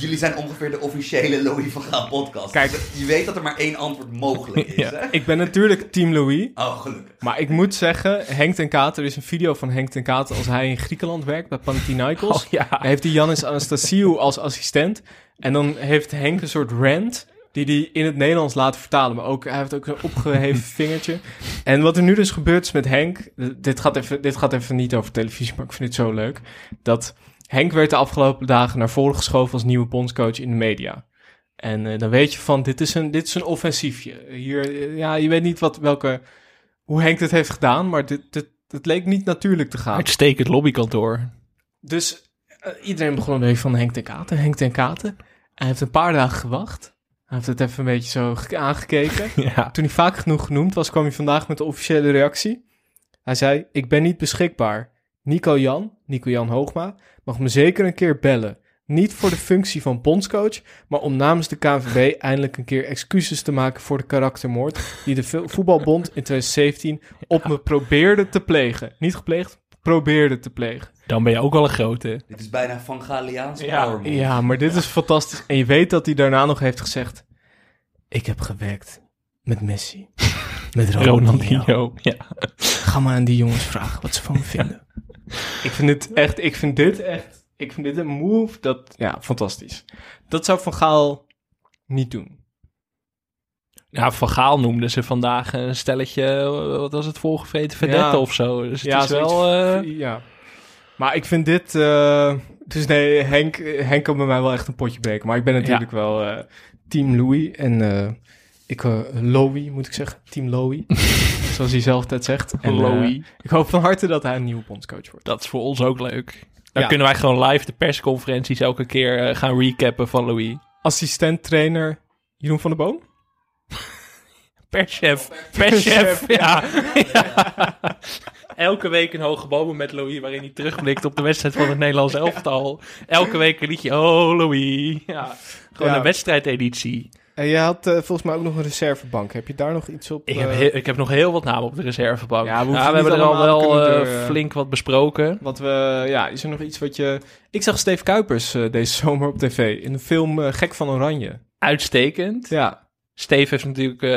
Jullie zijn ongeveer de officiële Louis van Gaal podcast. Kijk. je weet dat er maar één antwoord mogelijk is. Ja, Hè? ik ben natuurlijk Team Louis. Oh, gelukkig. Maar ik moet zeggen, Henk ten Kater, er is een video van Henk ten Kater als hij in Griekenland werkt bij Panathinaikos. Oh, ja. Hij heeft die Janis Anastasiou als assistent. En dan heeft Henk een soort rant die hij in het Nederlands laat vertalen. Maar ook, hij heeft ook een opgeheven vingertje. En wat er nu dus gebeurt is met Henk... Dit gaat, even, dit gaat even niet over televisie, maar ik vind het zo leuk. Dat Henk werd de afgelopen dagen naar voren geschoven als nieuwe bondscoach in de media. En eh, dan weet je van, dit is een, dit is een offensiefje. Hier, eh, ja, je weet niet wat, welke, hoe Henk dit heeft gedaan, maar dit, dit, het leek niet natuurlijk te gaan. Uitstekend lobbykantoor. Dus eh, iedereen begon een beetje van Henk ten Katen, Henk ten Katen. Hij heeft een paar dagen gewacht. Hij heeft het even een beetje zo ge- aangekeken. Ja. Toen hij vaak genoeg genoemd was, kwam hij vandaag met de officiële reactie. Hij zei, ik ben niet beschikbaar. Nico Jan, Nico Jan Hoogma, mag me zeker een keer bellen. Niet voor de functie van bondscoach, maar om namens de KNVB eindelijk een keer excuses te maken voor de karaktermoord die de vo- voetbalbond in 2017 op me probeerde te plegen. Niet gepleegd, probeerde te plegen. Dan ben je ook wel een grote. Dit is bijna van Galiaanse Ja. Ja, maar dit is fantastisch. En je weet dat hij daarna nog heeft gezegd... Ik heb gewerkt met Messi. Met Ronaldinho. Ronaldinho. Ja. Ga maar aan die jongens vragen wat ze van me vinden. Ik vind dit echt... Ik vind dit echt... Ik vind dit een move dat... Ja, fantastisch. Dat zou Van Gaal niet doen. Ja, Van Gaal noemden ze vandaag een stelletje, wat was het, volgevreten verdette Ja. of zo. Dus het ja, is wel... eh, Ja. Maar ik vind dit... eh, dus nee, Henk, Henk kan bij mij wel echt een potje breken. Maar ik ben natuurlijk wel eh, team Louis. En eh, ik... eh Louis, moet ik zeggen. Team Louis. zoals hij zelf altijd zegt. En, eh, ik hoop van harte dat hij een nieuwe bondscoach wordt. Dat is voor ons ook leuk. Dan Ja. kunnen wij gewoon live de persconferenties elke keer eh, gaan recappen van Louis. Assistent trainer Jeroen van der Boom? Perschef. Perschef, ja. ja. Elke week een hoge bomen met Louis, waarin hij terugblikt op de wedstrijd van het Nederlands elftal. Elke week een liedje, oh Louis. Ja, gewoon Ja. een wedstrijdeditie. En je had eh, volgens mij ook nog een reservebank. Heb je daar nog iets op? Ik heb, eh, heel- ik heb nog heel wat namen op de reservebank. Ja, we hebben er al wel eh, flink wat besproken. Wat we, ja, is er nog iets wat je... Ik zag Steve Kuipers deze zomer op tv in de film Gek van Oranje. Uitstekend. Ja. Steve heeft natuurlijk... eh,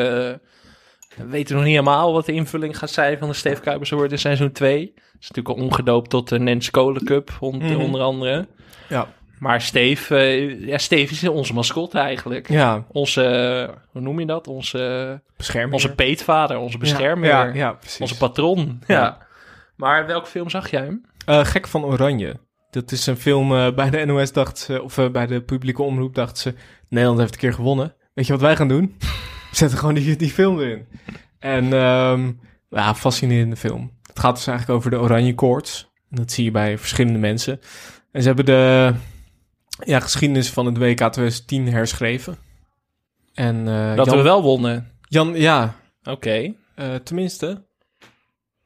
we weten nog niet helemaal wat de invulling gaat zijn van de Steve Kuipers Award in seizoen 2. Het is natuurlijk al omgedoopt tot de Nens Kolen Cup, on- Mhm. onder andere. Ja. Maar Steve, eh, ja, Steve is onze mascotte eigenlijk. Ja. Onze, eh, hoe noem je dat? Onze, Beschermer. onze peetvader, onze beschermer. Ja, ja, precies. Onze patron. Ja. Ja. Maar welke film zag jij hem? Eh, Gek van Oranje. Dat is een film bij de NOS dacht ze, of bij de publieke omroep dacht ze, Nederland heeft een keer gewonnen. Weet je wat wij gaan doen? We zetten gewoon die, die film erin. En ehm, ja, fascinerende film. Het gaat dus eigenlijk over de Oranje Koorts. En dat zie je bij verschillende mensen. En ze hebben de ja, geschiedenis van het WK 2010 herschreven. En, eh, Dat Jan- we wel wonnen. Jan, ja. Oké. Eh, tenminste,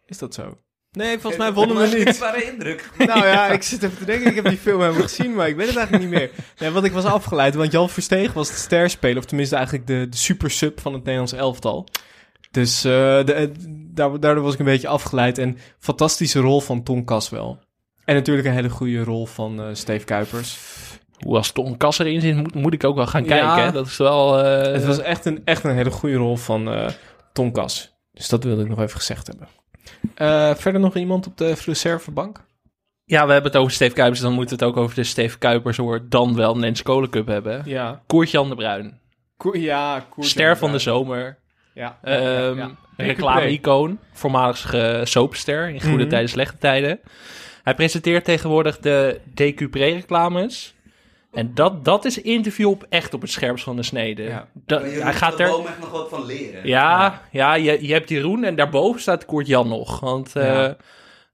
is dat zo? Nee, volgens mij wonnen we niet. Ware indruk. Nou ja, ik zit even te denken. Ik heb die film helemaal gezien, maar ik weet het eigenlijk niet meer. Nee, want ik was afgeleid, want Jan Versteeg was de sterspeler. Of tenminste eigenlijk de, de super sub van het Nederlands elftal. Dus eh, de, eh, daar, daardoor was ik een beetje afgeleid. En fantastische rol van Tom Caswell. En natuurlijk een hele goede rol van eh Steve Kuipers. Hoe als Tom Kas erin zit, moet, moet ik ook wel gaan kijken. Ja. hè? Dat is wel... eh, Het was echt een, echt een hele goede rol van eh Tom Kas. Dus dat wilde ik nog even gezegd hebben. Eh, verder nog iemand op de reservebank? Ja, we hebben het over Steve Kuipers. Dan moeten we het ook over de Steve Kuipers Award dan wel Nens Kolen Cup hebben. Ja. Koert-Jan de Bruin. Ko- ja, Koert Ster van de zomer. Ja, ja, ja, Ehm, ja. Reclame-icoon. Voormalig uh, soapster in goede Mhm. tijden, slechte tijden. Hij presenteert tegenwoordig de Decupré-reclames. En dat, dat is interview op echt op het scherpst van de snede. Dat- Maar je hij gaat er boom echt nog wat van leren. Ja, ja. je, je hebt Jeroen en daarboven staat Koert Jan nog. Want eh, ja.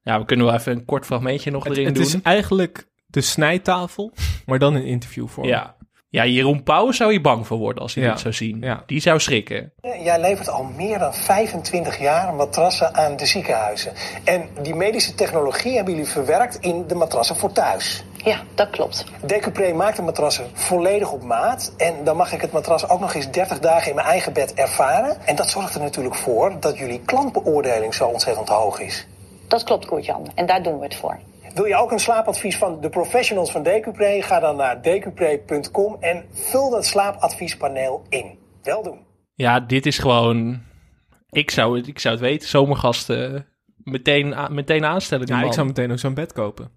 Ja. we kunnen wel even een kort fragmentje nog Het, erin het doen. is eigenlijk de snijtafel, maar dan een interviewvorm. Ja. Ja, Jeroen Pauw zou je bang voor worden als hij Ja. dit zou zien. Ja. Die zou schrikken. Jij levert al meer dan 25 jaar matrassen aan de ziekenhuizen. En die medische technologie hebben jullie verwerkt in de matrassen voor thuis. Ja, dat klopt. Decupré maakt de matrassen volledig op maat. En dan mag ik het matras ook nog eens 30 dagen in mijn eigen bed ervaren. En dat zorgt er natuurlijk voor dat jullie klantbeoordeling zo ontzettend hoog is. Dat klopt, Koert-Jan. En daar doen we het voor. Wil je ook een slaapadvies van de professionals van Decupre? Ga dan naar decupre.com en vul dat slaapadviespaneel in. Wel doen. Ja, dit is gewoon... Ik zou het, ik zou het weten. Zomergasten meteen, meteen aanstellen. Die Ja, ik zou meteen ook zo'n bed kopen.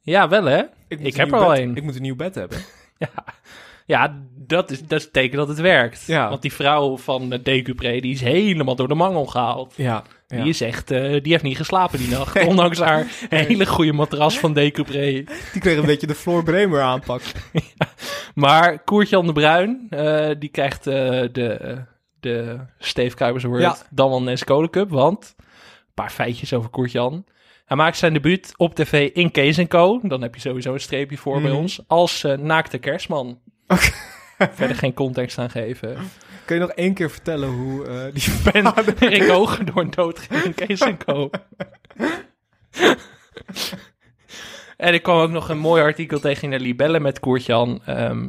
Ja, wel hè? Ik, moet een heb nieuw er al bed- een. Ik moet een nieuw bed hebben. Ja, dat is, dat is het teken dat het werkt. Ja. Want die vrouw van de Decupre, die is helemaal door de mangel gehaald. Ja, ja. Die is echt, eh, die heeft niet geslapen die nacht. Ondanks haar hele goede matras van Decupre. Die kreeg een beetje de Floor Bremer aanpak. Maar Koertjan de Bruin, eh, die krijgt eh, de, de Steve Kuipers Award Ja. dan wel een Skoda Cup. Want, een paar feitjes over Koertjan. Hij maakt zijn debuut op tv in Kees Co. Dan heb je sowieso een streepje voor bij Mhm. ons. Als naakte kerstman. Verder geen context aan geven. Kun je nog één keer vertellen hoe eh, die ben Rick Hoogendoorn doodging in Kees Co. en ik kwam ook nog een mooi artikel tegen in de Libelle met Koertjan. Ehm,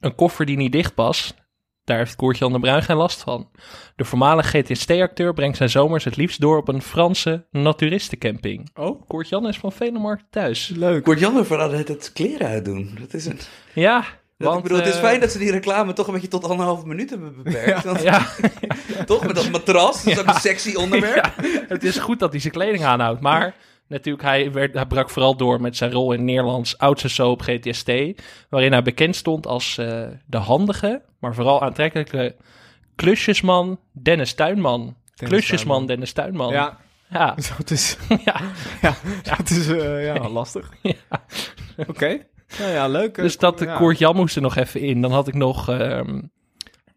een koffer die niet dicht past. Daar heeft Koertjan de Bruin geen last van. De voormalige GTST-acteur brengt zijn zomers het liefst door op een Franse naturistencamping. Oh, Koertjan is van Venemarkt thuis. Leuk. Kort Jan vooral het, het kleren uitdoen. Dat is een... Ja, want, ik bedoel, het is eh, fijn dat ze die reclame toch een beetje tot anderhalve minuut hebben beperkt. want- Ja. toch, met dat matras, dat is ook een sexy onderwerp. Ja, het is goed dat hij zijn kleding aanhoudt. Maar natuurlijk, hij, werd, hij brak vooral door met zijn rol in Nederlands oudste soap GTST. Waarin hij bekend stond als eh, de handige, maar vooral aantrekkelijke klusjesman Dennis Tuinman. klusjesman Tuinman. Dennis Tuinman. Ja. Ja. Zo, het is, ja. ja, het is eh, ja, lastig. Oké. Nou ja, leuk. Dus dat de ja. Koert Jan moest er nog even in. Dan had ik nog ehm,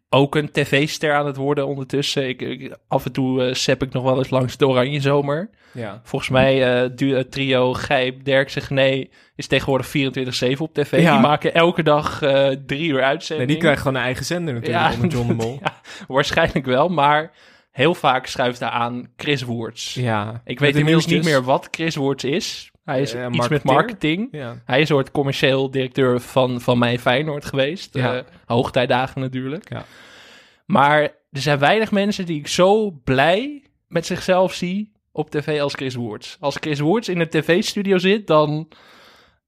ook een tv-ster aan het worden ondertussen. Ik, ik- af en toe eh sep ik nog wel eens langs de Oranje Zomer. Ja. Volgens mij du- het trio Gijp, Genee is tegenwoordig 24-7 op tv. Ja. Die maken elke dag drie uur uitzending. Nee, die krijgen gewoon een eigen zender natuurlijk onder John de Mol. ja, waarschijnlijk wel, maar heel vaak schuift daar aan Chris Woerts. Ja, Ik weet de inmiddels niet meer wat Chris Woerts is. Hij is Eh, iets met marketing. Ja. Hij is een soort commercieel directeur van, van mijn Feyenoord geweest. Ja. Eh, hoogtijdagen natuurlijk. Ja. Maar er zijn weinig mensen die ik zo blij met zichzelf zie op tv als Chris Woerts. Als Chris Woerts in een tv-studio zit, dan...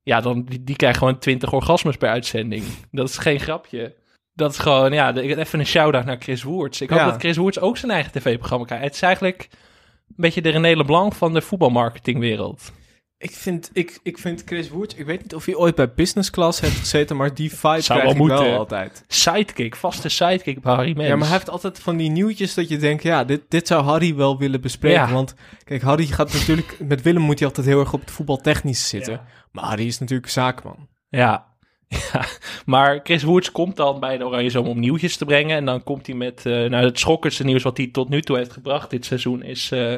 Ja, dan die, die krijgt gewoon 20 orgasmes per uitzending. Dat is geen grapje. Dat is gewoon, ja, even een shout-out naar Chris Woerts. Ik hoop dat Chris Woerts ook zijn eigen tv-programma krijgt. Het is eigenlijk een beetje de René Leblanc van de voetbalmarketingwereld. Ik vind, ik, ik vind Chris Woerts, ik weet niet of hij ooit bij business class heeft gezeten, maar die vibe Zou krijg wel ik wel altijd. Sidekick, vaste sidekick bij Harry Mens. Ja, maar hij heeft altijd van die nieuwtjes dat je denkt, ja, dit, dit zou Harry wel willen bespreken. Ja. Want kijk, Harry gaat natuurlijk, met Willem moet hij altijd heel erg op het voetbaltechnische zitten. Maar Harry is natuurlijk zaakman. Ja. ja, maar Chris Woerts komt dan bij de Oranje om nieuwtjes te brengen. En dan komt hij met, eh, nou het schokkendste nieuws wat hij tot nu toe heeft gebracht dit seizoen is... eh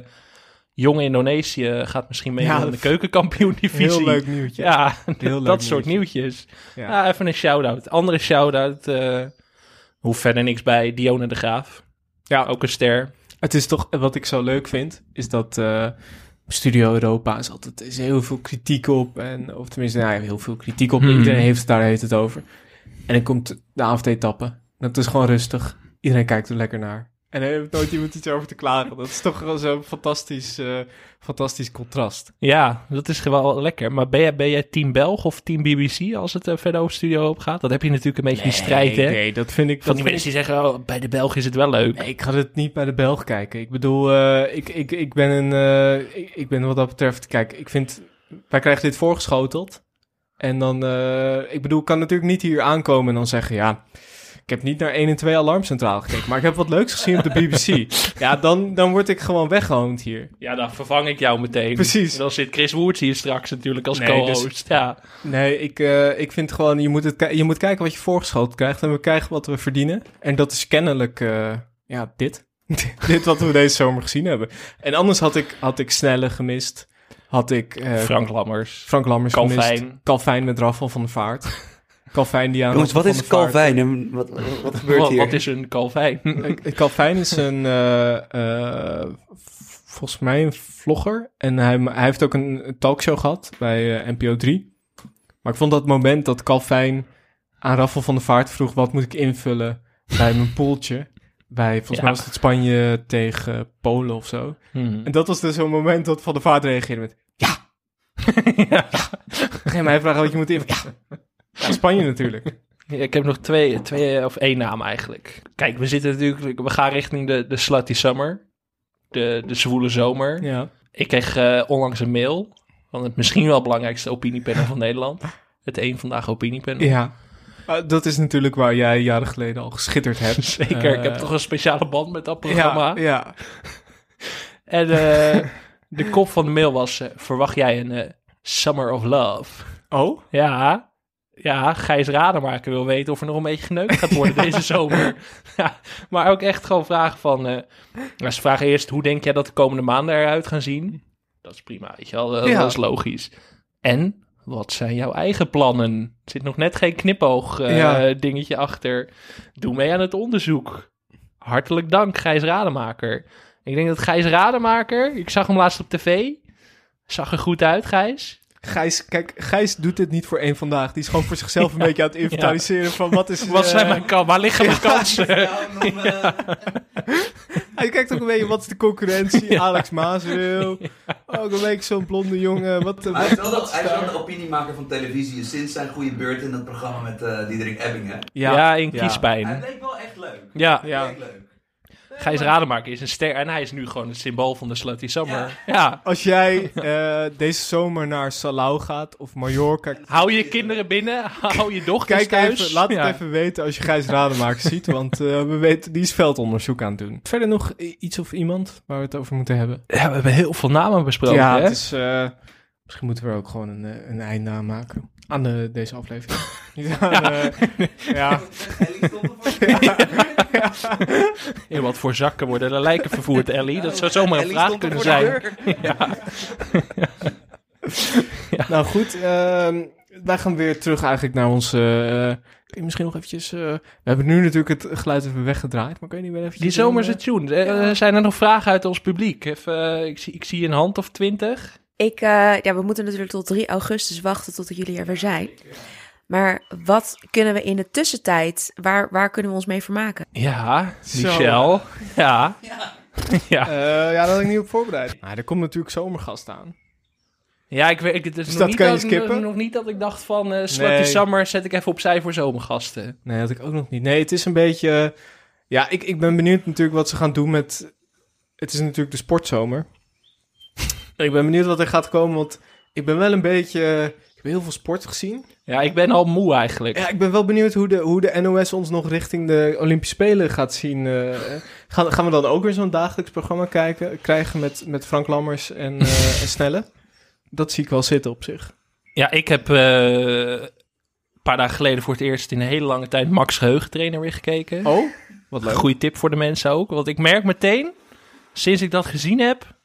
Jong Indonesië gaat misschien mee Ja, in de keukenkampioen-divisie. heel leuk nieuwtje. Ja, Heel leuk dat soort nieuwtje. nieuwtjes. Ja. Ja. even een shout-out. Andere shout-out, hoeft verder niks bij, Dione de Graaf. Ja. Ook een ster. Het is toch, wat ik zo leuk vind, is dat eh, Studio Europa is altijd, is heel veel kritiek op. En, of tenminste, nou, ja, heel veel kritiek op. Hmm. Iedereen heeft het daar heeft het over. En dan komt de avondetappe. Dat is gewoon rustig. Iedereen kijkt er lekker naar. En er heeft nooit iemand iets over te klagen. Dat is toch zo'n fantastisch, eh, fantastisch contrast. Ja, dat is wel lekker. Maar ben jij, ben jij team Belg of team BBC als het eh, verder over studio op gaat? Dat heb je natuurlijk een beetje die strijd, hè? Nee, dat vind ik... Van dat die vind mensen die zeggen, oh, bij de Belg is het wel leuk. Nee, ik ga het niet bij de Belg kijken. Ik bedoel, eh, ik, ik, ik ben een... eh, ik, ik ben wat dat betreft... Kijk, ik vind... Wij krijgen dit voorgeschoteld. En dan... eh, ik bedoel, ik kan natuurlijk niet hier aankomen en dan zeggen... Ja, ik heb niet naar 1 en 2 Alarmcentraal gekeken. Maar ik heb wat leuks gezien op de BBC. ja, dan, dan word ik gewoon weggehoond hier. Ja, dan vervang ik jou meteen. Precies. En dan zit Chris Woerts hier straks natuurlijk als Nee, co-host. dus- Ja. Nee, ik, eh, ik vind gewoon... Je moet, het, je moet kijken wat je voorgeschoten krijgt. En we krijgen wat we verdienen. En dat is kennelijk... eh, ja, dit. dit wat we deze zomer gezien hebben. En anders had ik, had ik Snelle gemist. Had ik... eh, Frank Lammers. Frank Lammers Calvijn. gemist. Calvijn met Raffel van de Vaart. Calvijn die aan Jongens, wat is Calvijn en wat, wat, gebeurt Wat, hier? wat is een Calvijn? Eh, Calvijn is een, eh, eh, volgens mij een vlogger. En hij, hij heeft ook een talkshow gehad bij eh, NPO 3. Maar ik vond dat moment dat Calvijn aan Raffel van de Vaart vroeg... wat moet ik invullen bij mijn poeltje? Bij, volgens Ja. mij was het Spanje tegen Polen of zo. Hmm. En dat was dus zo'n moment dat Van de Vaart reageerde met... Ja! Ga mij vragen wat je moet invullen? Ja, Spanje natuurlijk. Ik heb nog twee, twee of één naam eigenlijk. Kijk, we zitten natuurlijk, we gaan richting de, de slutty summer. De, de zwoele zomer. Ja. Ik kreeg eh, onlangs een mail van het misschien wel belangrijkste opiniepanel van Nederland. Het één vandaag opiniepanel. Ja. Uh, dat is natuurlijk waar jij jaren geleden al geschitterd hebt. Zeker, ik heb toch een speciale band met dat programma. Ja, ja. En uh, de kop van de mail was, verwacht jij een Summer of Love? Oh? Ja, ja, Gijs Rademaker wil weten of er nog een beetje geneukt gaat worden deze zomer. Ja, maar ook echt gewoon vragen van... Uh, ze vragen eerst, hoe denk jij dat de komende maanden eruit gaan zien? Dat is prima, weet je wel, dat, Ja. dat is logisch. En, wat zijn jouw eigen plannen? Er zit nog net geen knipoog eh, dingetje achter. Doe mee aan het onderzoek. Hartelijk dank, Gijs Rademaker. Ik denk dat Gijs Rademaker, ik zag hem laatst op tv... Zag er goed uit, Gijs. Gijs, kijk, Gijs doet dit niet voor één vandaag. Die is gewoon voor zichzelf een Ja. beetje aan het inventariseren van wat is... Wat eh, zijn mijn kan- waar liggen mijn kansen? Hij kijkt ook een beetje, wat is de concurrentie? Alex Maasreel. Ook een beetje zo'n blonde jongen. Wat, eh, hij is wat, wel wat de, hij is wel de opiniemaker van televisie sinds zijn goede beurt in dat programma met eh Diederik Ebbing, hè? Ja, in kiespijn. Hij bleek wel echt leuk. Ja. Bleek leuk. Gijs Rademaker is een ster en hij is nu gewoon het symbool van de Slutty Summer. Ja. Als jij eh, deze zomer naar Salau gaat of Mallorca... Hou je kinderen binnen, hou je dochters Kijk thuis. even, laat het Ja. even weten als je Gijs Rademaker ziet, want eh, we weten, die is veldonderzoek aan het doen. Verder nog iets of iemand waar we het over moeten hebben? Ja, we hebben heel veel namen besproken, Ja, hè? het is, eh, misschien moeten we er ook gewoon een, een einde aan maken. Aan de, deze aflevering. Niet aan, eh, ja. In wat voor zakken worden de lijken vervoerd, Ellie? Dat zou zomaar een Ellie vraag stond kunnen zijn. Ja. Nou goed, ehm, wij gaan weer terug eigenlijk naar onze... eh, kun je misschien nog eventjes... eh, we hebben nu natuurlijk het geluid even weggedraaid, maar kun je niet weer eventjes... Die zomerse eh, tune. Eh, zijn er nog vragen uit ons publiek? Even, eh, ik, zie, ik zie een hand of twintig. Ik, eh, ja, we moeten natuurlijk tot 3 augustus wachten tot jullie er weer zijn. Maar wat kunnen we in de tussentijd, waar, waar kunnen we ons mee vermaken? Ja, Zo. Michel. Ja. Ja. Eh, ja, dat had ik niet op voorbereid. Maar er komt natuurlijk zomergast aan. Ja, ik weet, het is Dus nog, dat niet kan je dat, skippen? nog niet dat ik dacht van uh, Nee. Summer zet ik even opzij voor zomergasten. Nee, dat ik ook nog niet. Nee, het is een beetje... Ja, ik, ik ben benieuwd natuurlijk wat ze gaan doen met... Het is natuurlijk de sportzomer. Ik ben benieuwd wat er gaat komen, want ik ben wel een beetje... Ik heb heel veel sport gezien. Ja, ik ben al moe eigenlijk. Ja, ik ben wel benieuwd hoe de, hoe de NOS ons nog richting de Olympische Spelen gaat zien. eh. gaan, gaan we dan ook weer zo'n dagelijks programma kijken, krijgen met, met Frank Lammers en, eh, en Snelle? Dat zie ik wel zitten op zich. Ja, ik heb eh, een paar dagen geleden voor het eerst in een hele lange tijd Max Geheugentrainer weer gekeken. Oh, wat leuk. Goeie tip voor de mensen ook. Want ik merk meteen, sinds ik dat gezien heb,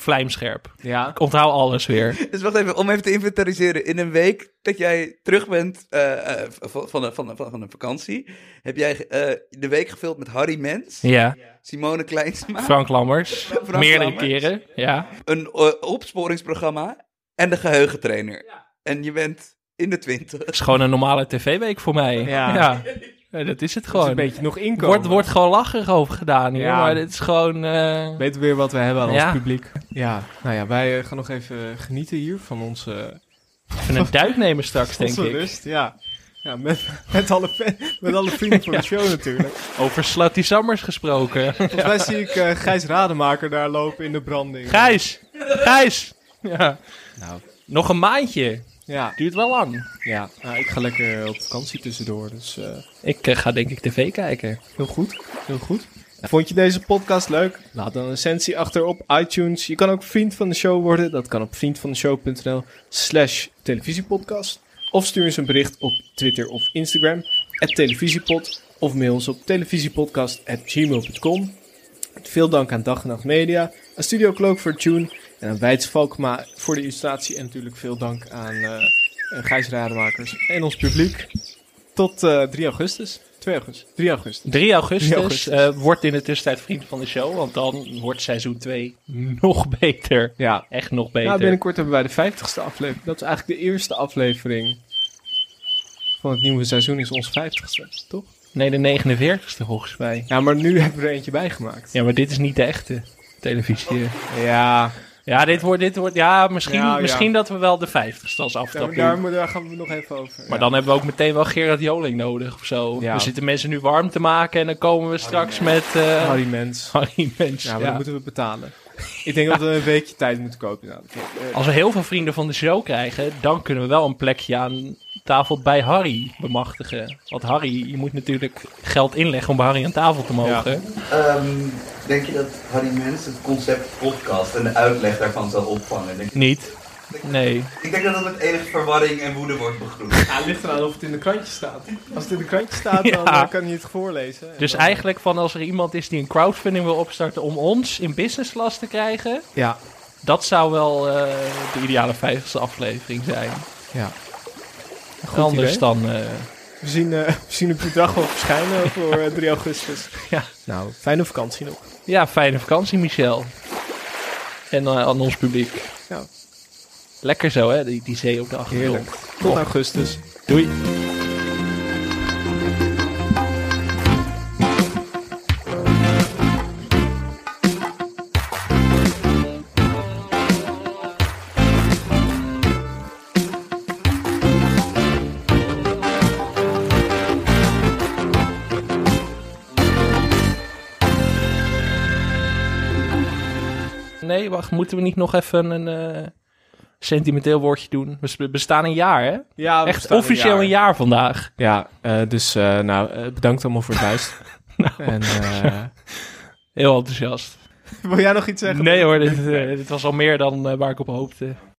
vlijmscherp. Ja. Ik onthoud alles weer. Dus wacht even, om even te inventariseren. In een week dat jij terug bent eh, eh, van, van, een- van, een- van een vakantie, heb jij eh, de week gevuld met Harry Mens, Ja. Simone Kleinsma, Frank Lammers. Frank Meerdere Lammers, keren, ja. een opsporingsprogramma en de geheugentrainer. En je bent in de twintig. Het is gewoon een normale tv-week voor mij. Ja. Ja. Ja, dat is het gewoon. een beetje nog inkomen. Wordt, wordt gewoon lacherig over gedaan hier, Ja. maar dit is gewoon... eh, Weten we weer wat we hebben aan Ja. ons publiek. Ja, nou ja, wij eh, gaan nog even genieten hier van onze... Even een duik nemen straks, denk ik. rust, ja. Ja, met, met, alle, met alle vrienden van de show natuurlijk. Over Slutty Summers gesproken. Volgens mij zie ik eh, Gijs Rademaker daar lopen in de branding. Gijs! Gijs! Ja. Nou. Nog een maandje. Ja. Duurt wel lang. Ja, nou, ik ga lekker op vakantie tussendoor, dus... eh, Ik eh, ga denk ik tv kijken. Heel goed, heel goed. Vond je deze podcast leuk? Laat dan een recensie achter op iTunes. Je kan ook vriend van de show worden. Dat kan op vriendvandeshow.nl slash televisiepodcast. Of stuur eens een bericht op Twitter of Instagram, at televisiepod. Of mail ons op televisiepodcast.gmail.com. Veel dank aan Dag en Nacht Media, aan Studio Cloak voor tune en aan Weits Valkma voor de illustratie. En natuurlijk veel dank aan eh eh, Gijs Rademakers en ons publiek. Tot eh 3 augustus. 2 augustus. 3 augustus. 3 augustus, 3 augustus. eh, wordt in de tussentijd vriend van de show, want dan wordt seizoen 2 nog beter. Ja. Echt nog beter. Ja, binnenkort hebben wij de 50ste aflevering. Dat is eigenlijk de eerste aflevering van het nieuwe seizoen, is ons 50ste, toch? Nee, de 49ste volgens mij. Ja, maar nu hebben we er eentje bijgemaakt. Ja, maar dit is niet de echte televisie. Ja, Ja, dit wordt, dit wordt, ja, misschien, Ja, ja. misschien dat we wel de 50ste als aftrap daar, moet- daar gaan we nog even over. Maar ja. dan hebben we ook meteen wel Gerard Joling nodig of zo. Ja. We zitten mensen nu warm te maken en dan komen we straks met... eh, Harry Mens. Harry Mens, Ja, maar ja. dan moeten we betalen. Ik denk dat we een weekje tijd moeten kopen. Nou, Als we heel veel vrienden van de show krijgen, dan kunnen we wel een plekje aan tafel bij Harry bemachtigen. Want Harry, je moet natuurlijk geld inleggen om bij Harry aan tafel te mogen. Ehm, denk je dat Harry Mens het concept podcast en de uitleg daarvan zal opvangen? Denk Niet. Nee. Ik denk dat het met enige verwarring en woede wordt begroet. Ja, het ligt eraan of het in de krantje staat. Als het in de krantje staat, dan Ja. eh, kan hij het voorlezen. En Dus dan- eigenlijk van als er iemand is die een crowdfunding wil opstarten om ons in business class te krijgen, Ja. dat zou wel eh, de ideale vijftigste aflevering zijn. Ja. Goed Anders idee. dan... eh, We zien, eh, we zien het bedrag wel verschijnen voor eh, 3 augustus. Ja. Nou, fijne vakantie nog. ja, fijne vakantie Michel. En eh, aan ons publiek. Ja. Lekker zo hè, die, die zee op de achtergrond. Heerlijk. Tot Oh. augustus. Doei. Wacht, moeten we niet nog even een eh, sentimenteel woordje doen? We bestaan een jaar, hè? Ja, we Echt een officieel jaar. een jaar vandaag. Ja, eh, dus eh, nou, bedankt allemaal voor het luisteren. En, eh, Heel enthousiast. wil jij nog iets zeggen? Nee hoor, dit, dit was al meer dan eh, waar ik op hoopte.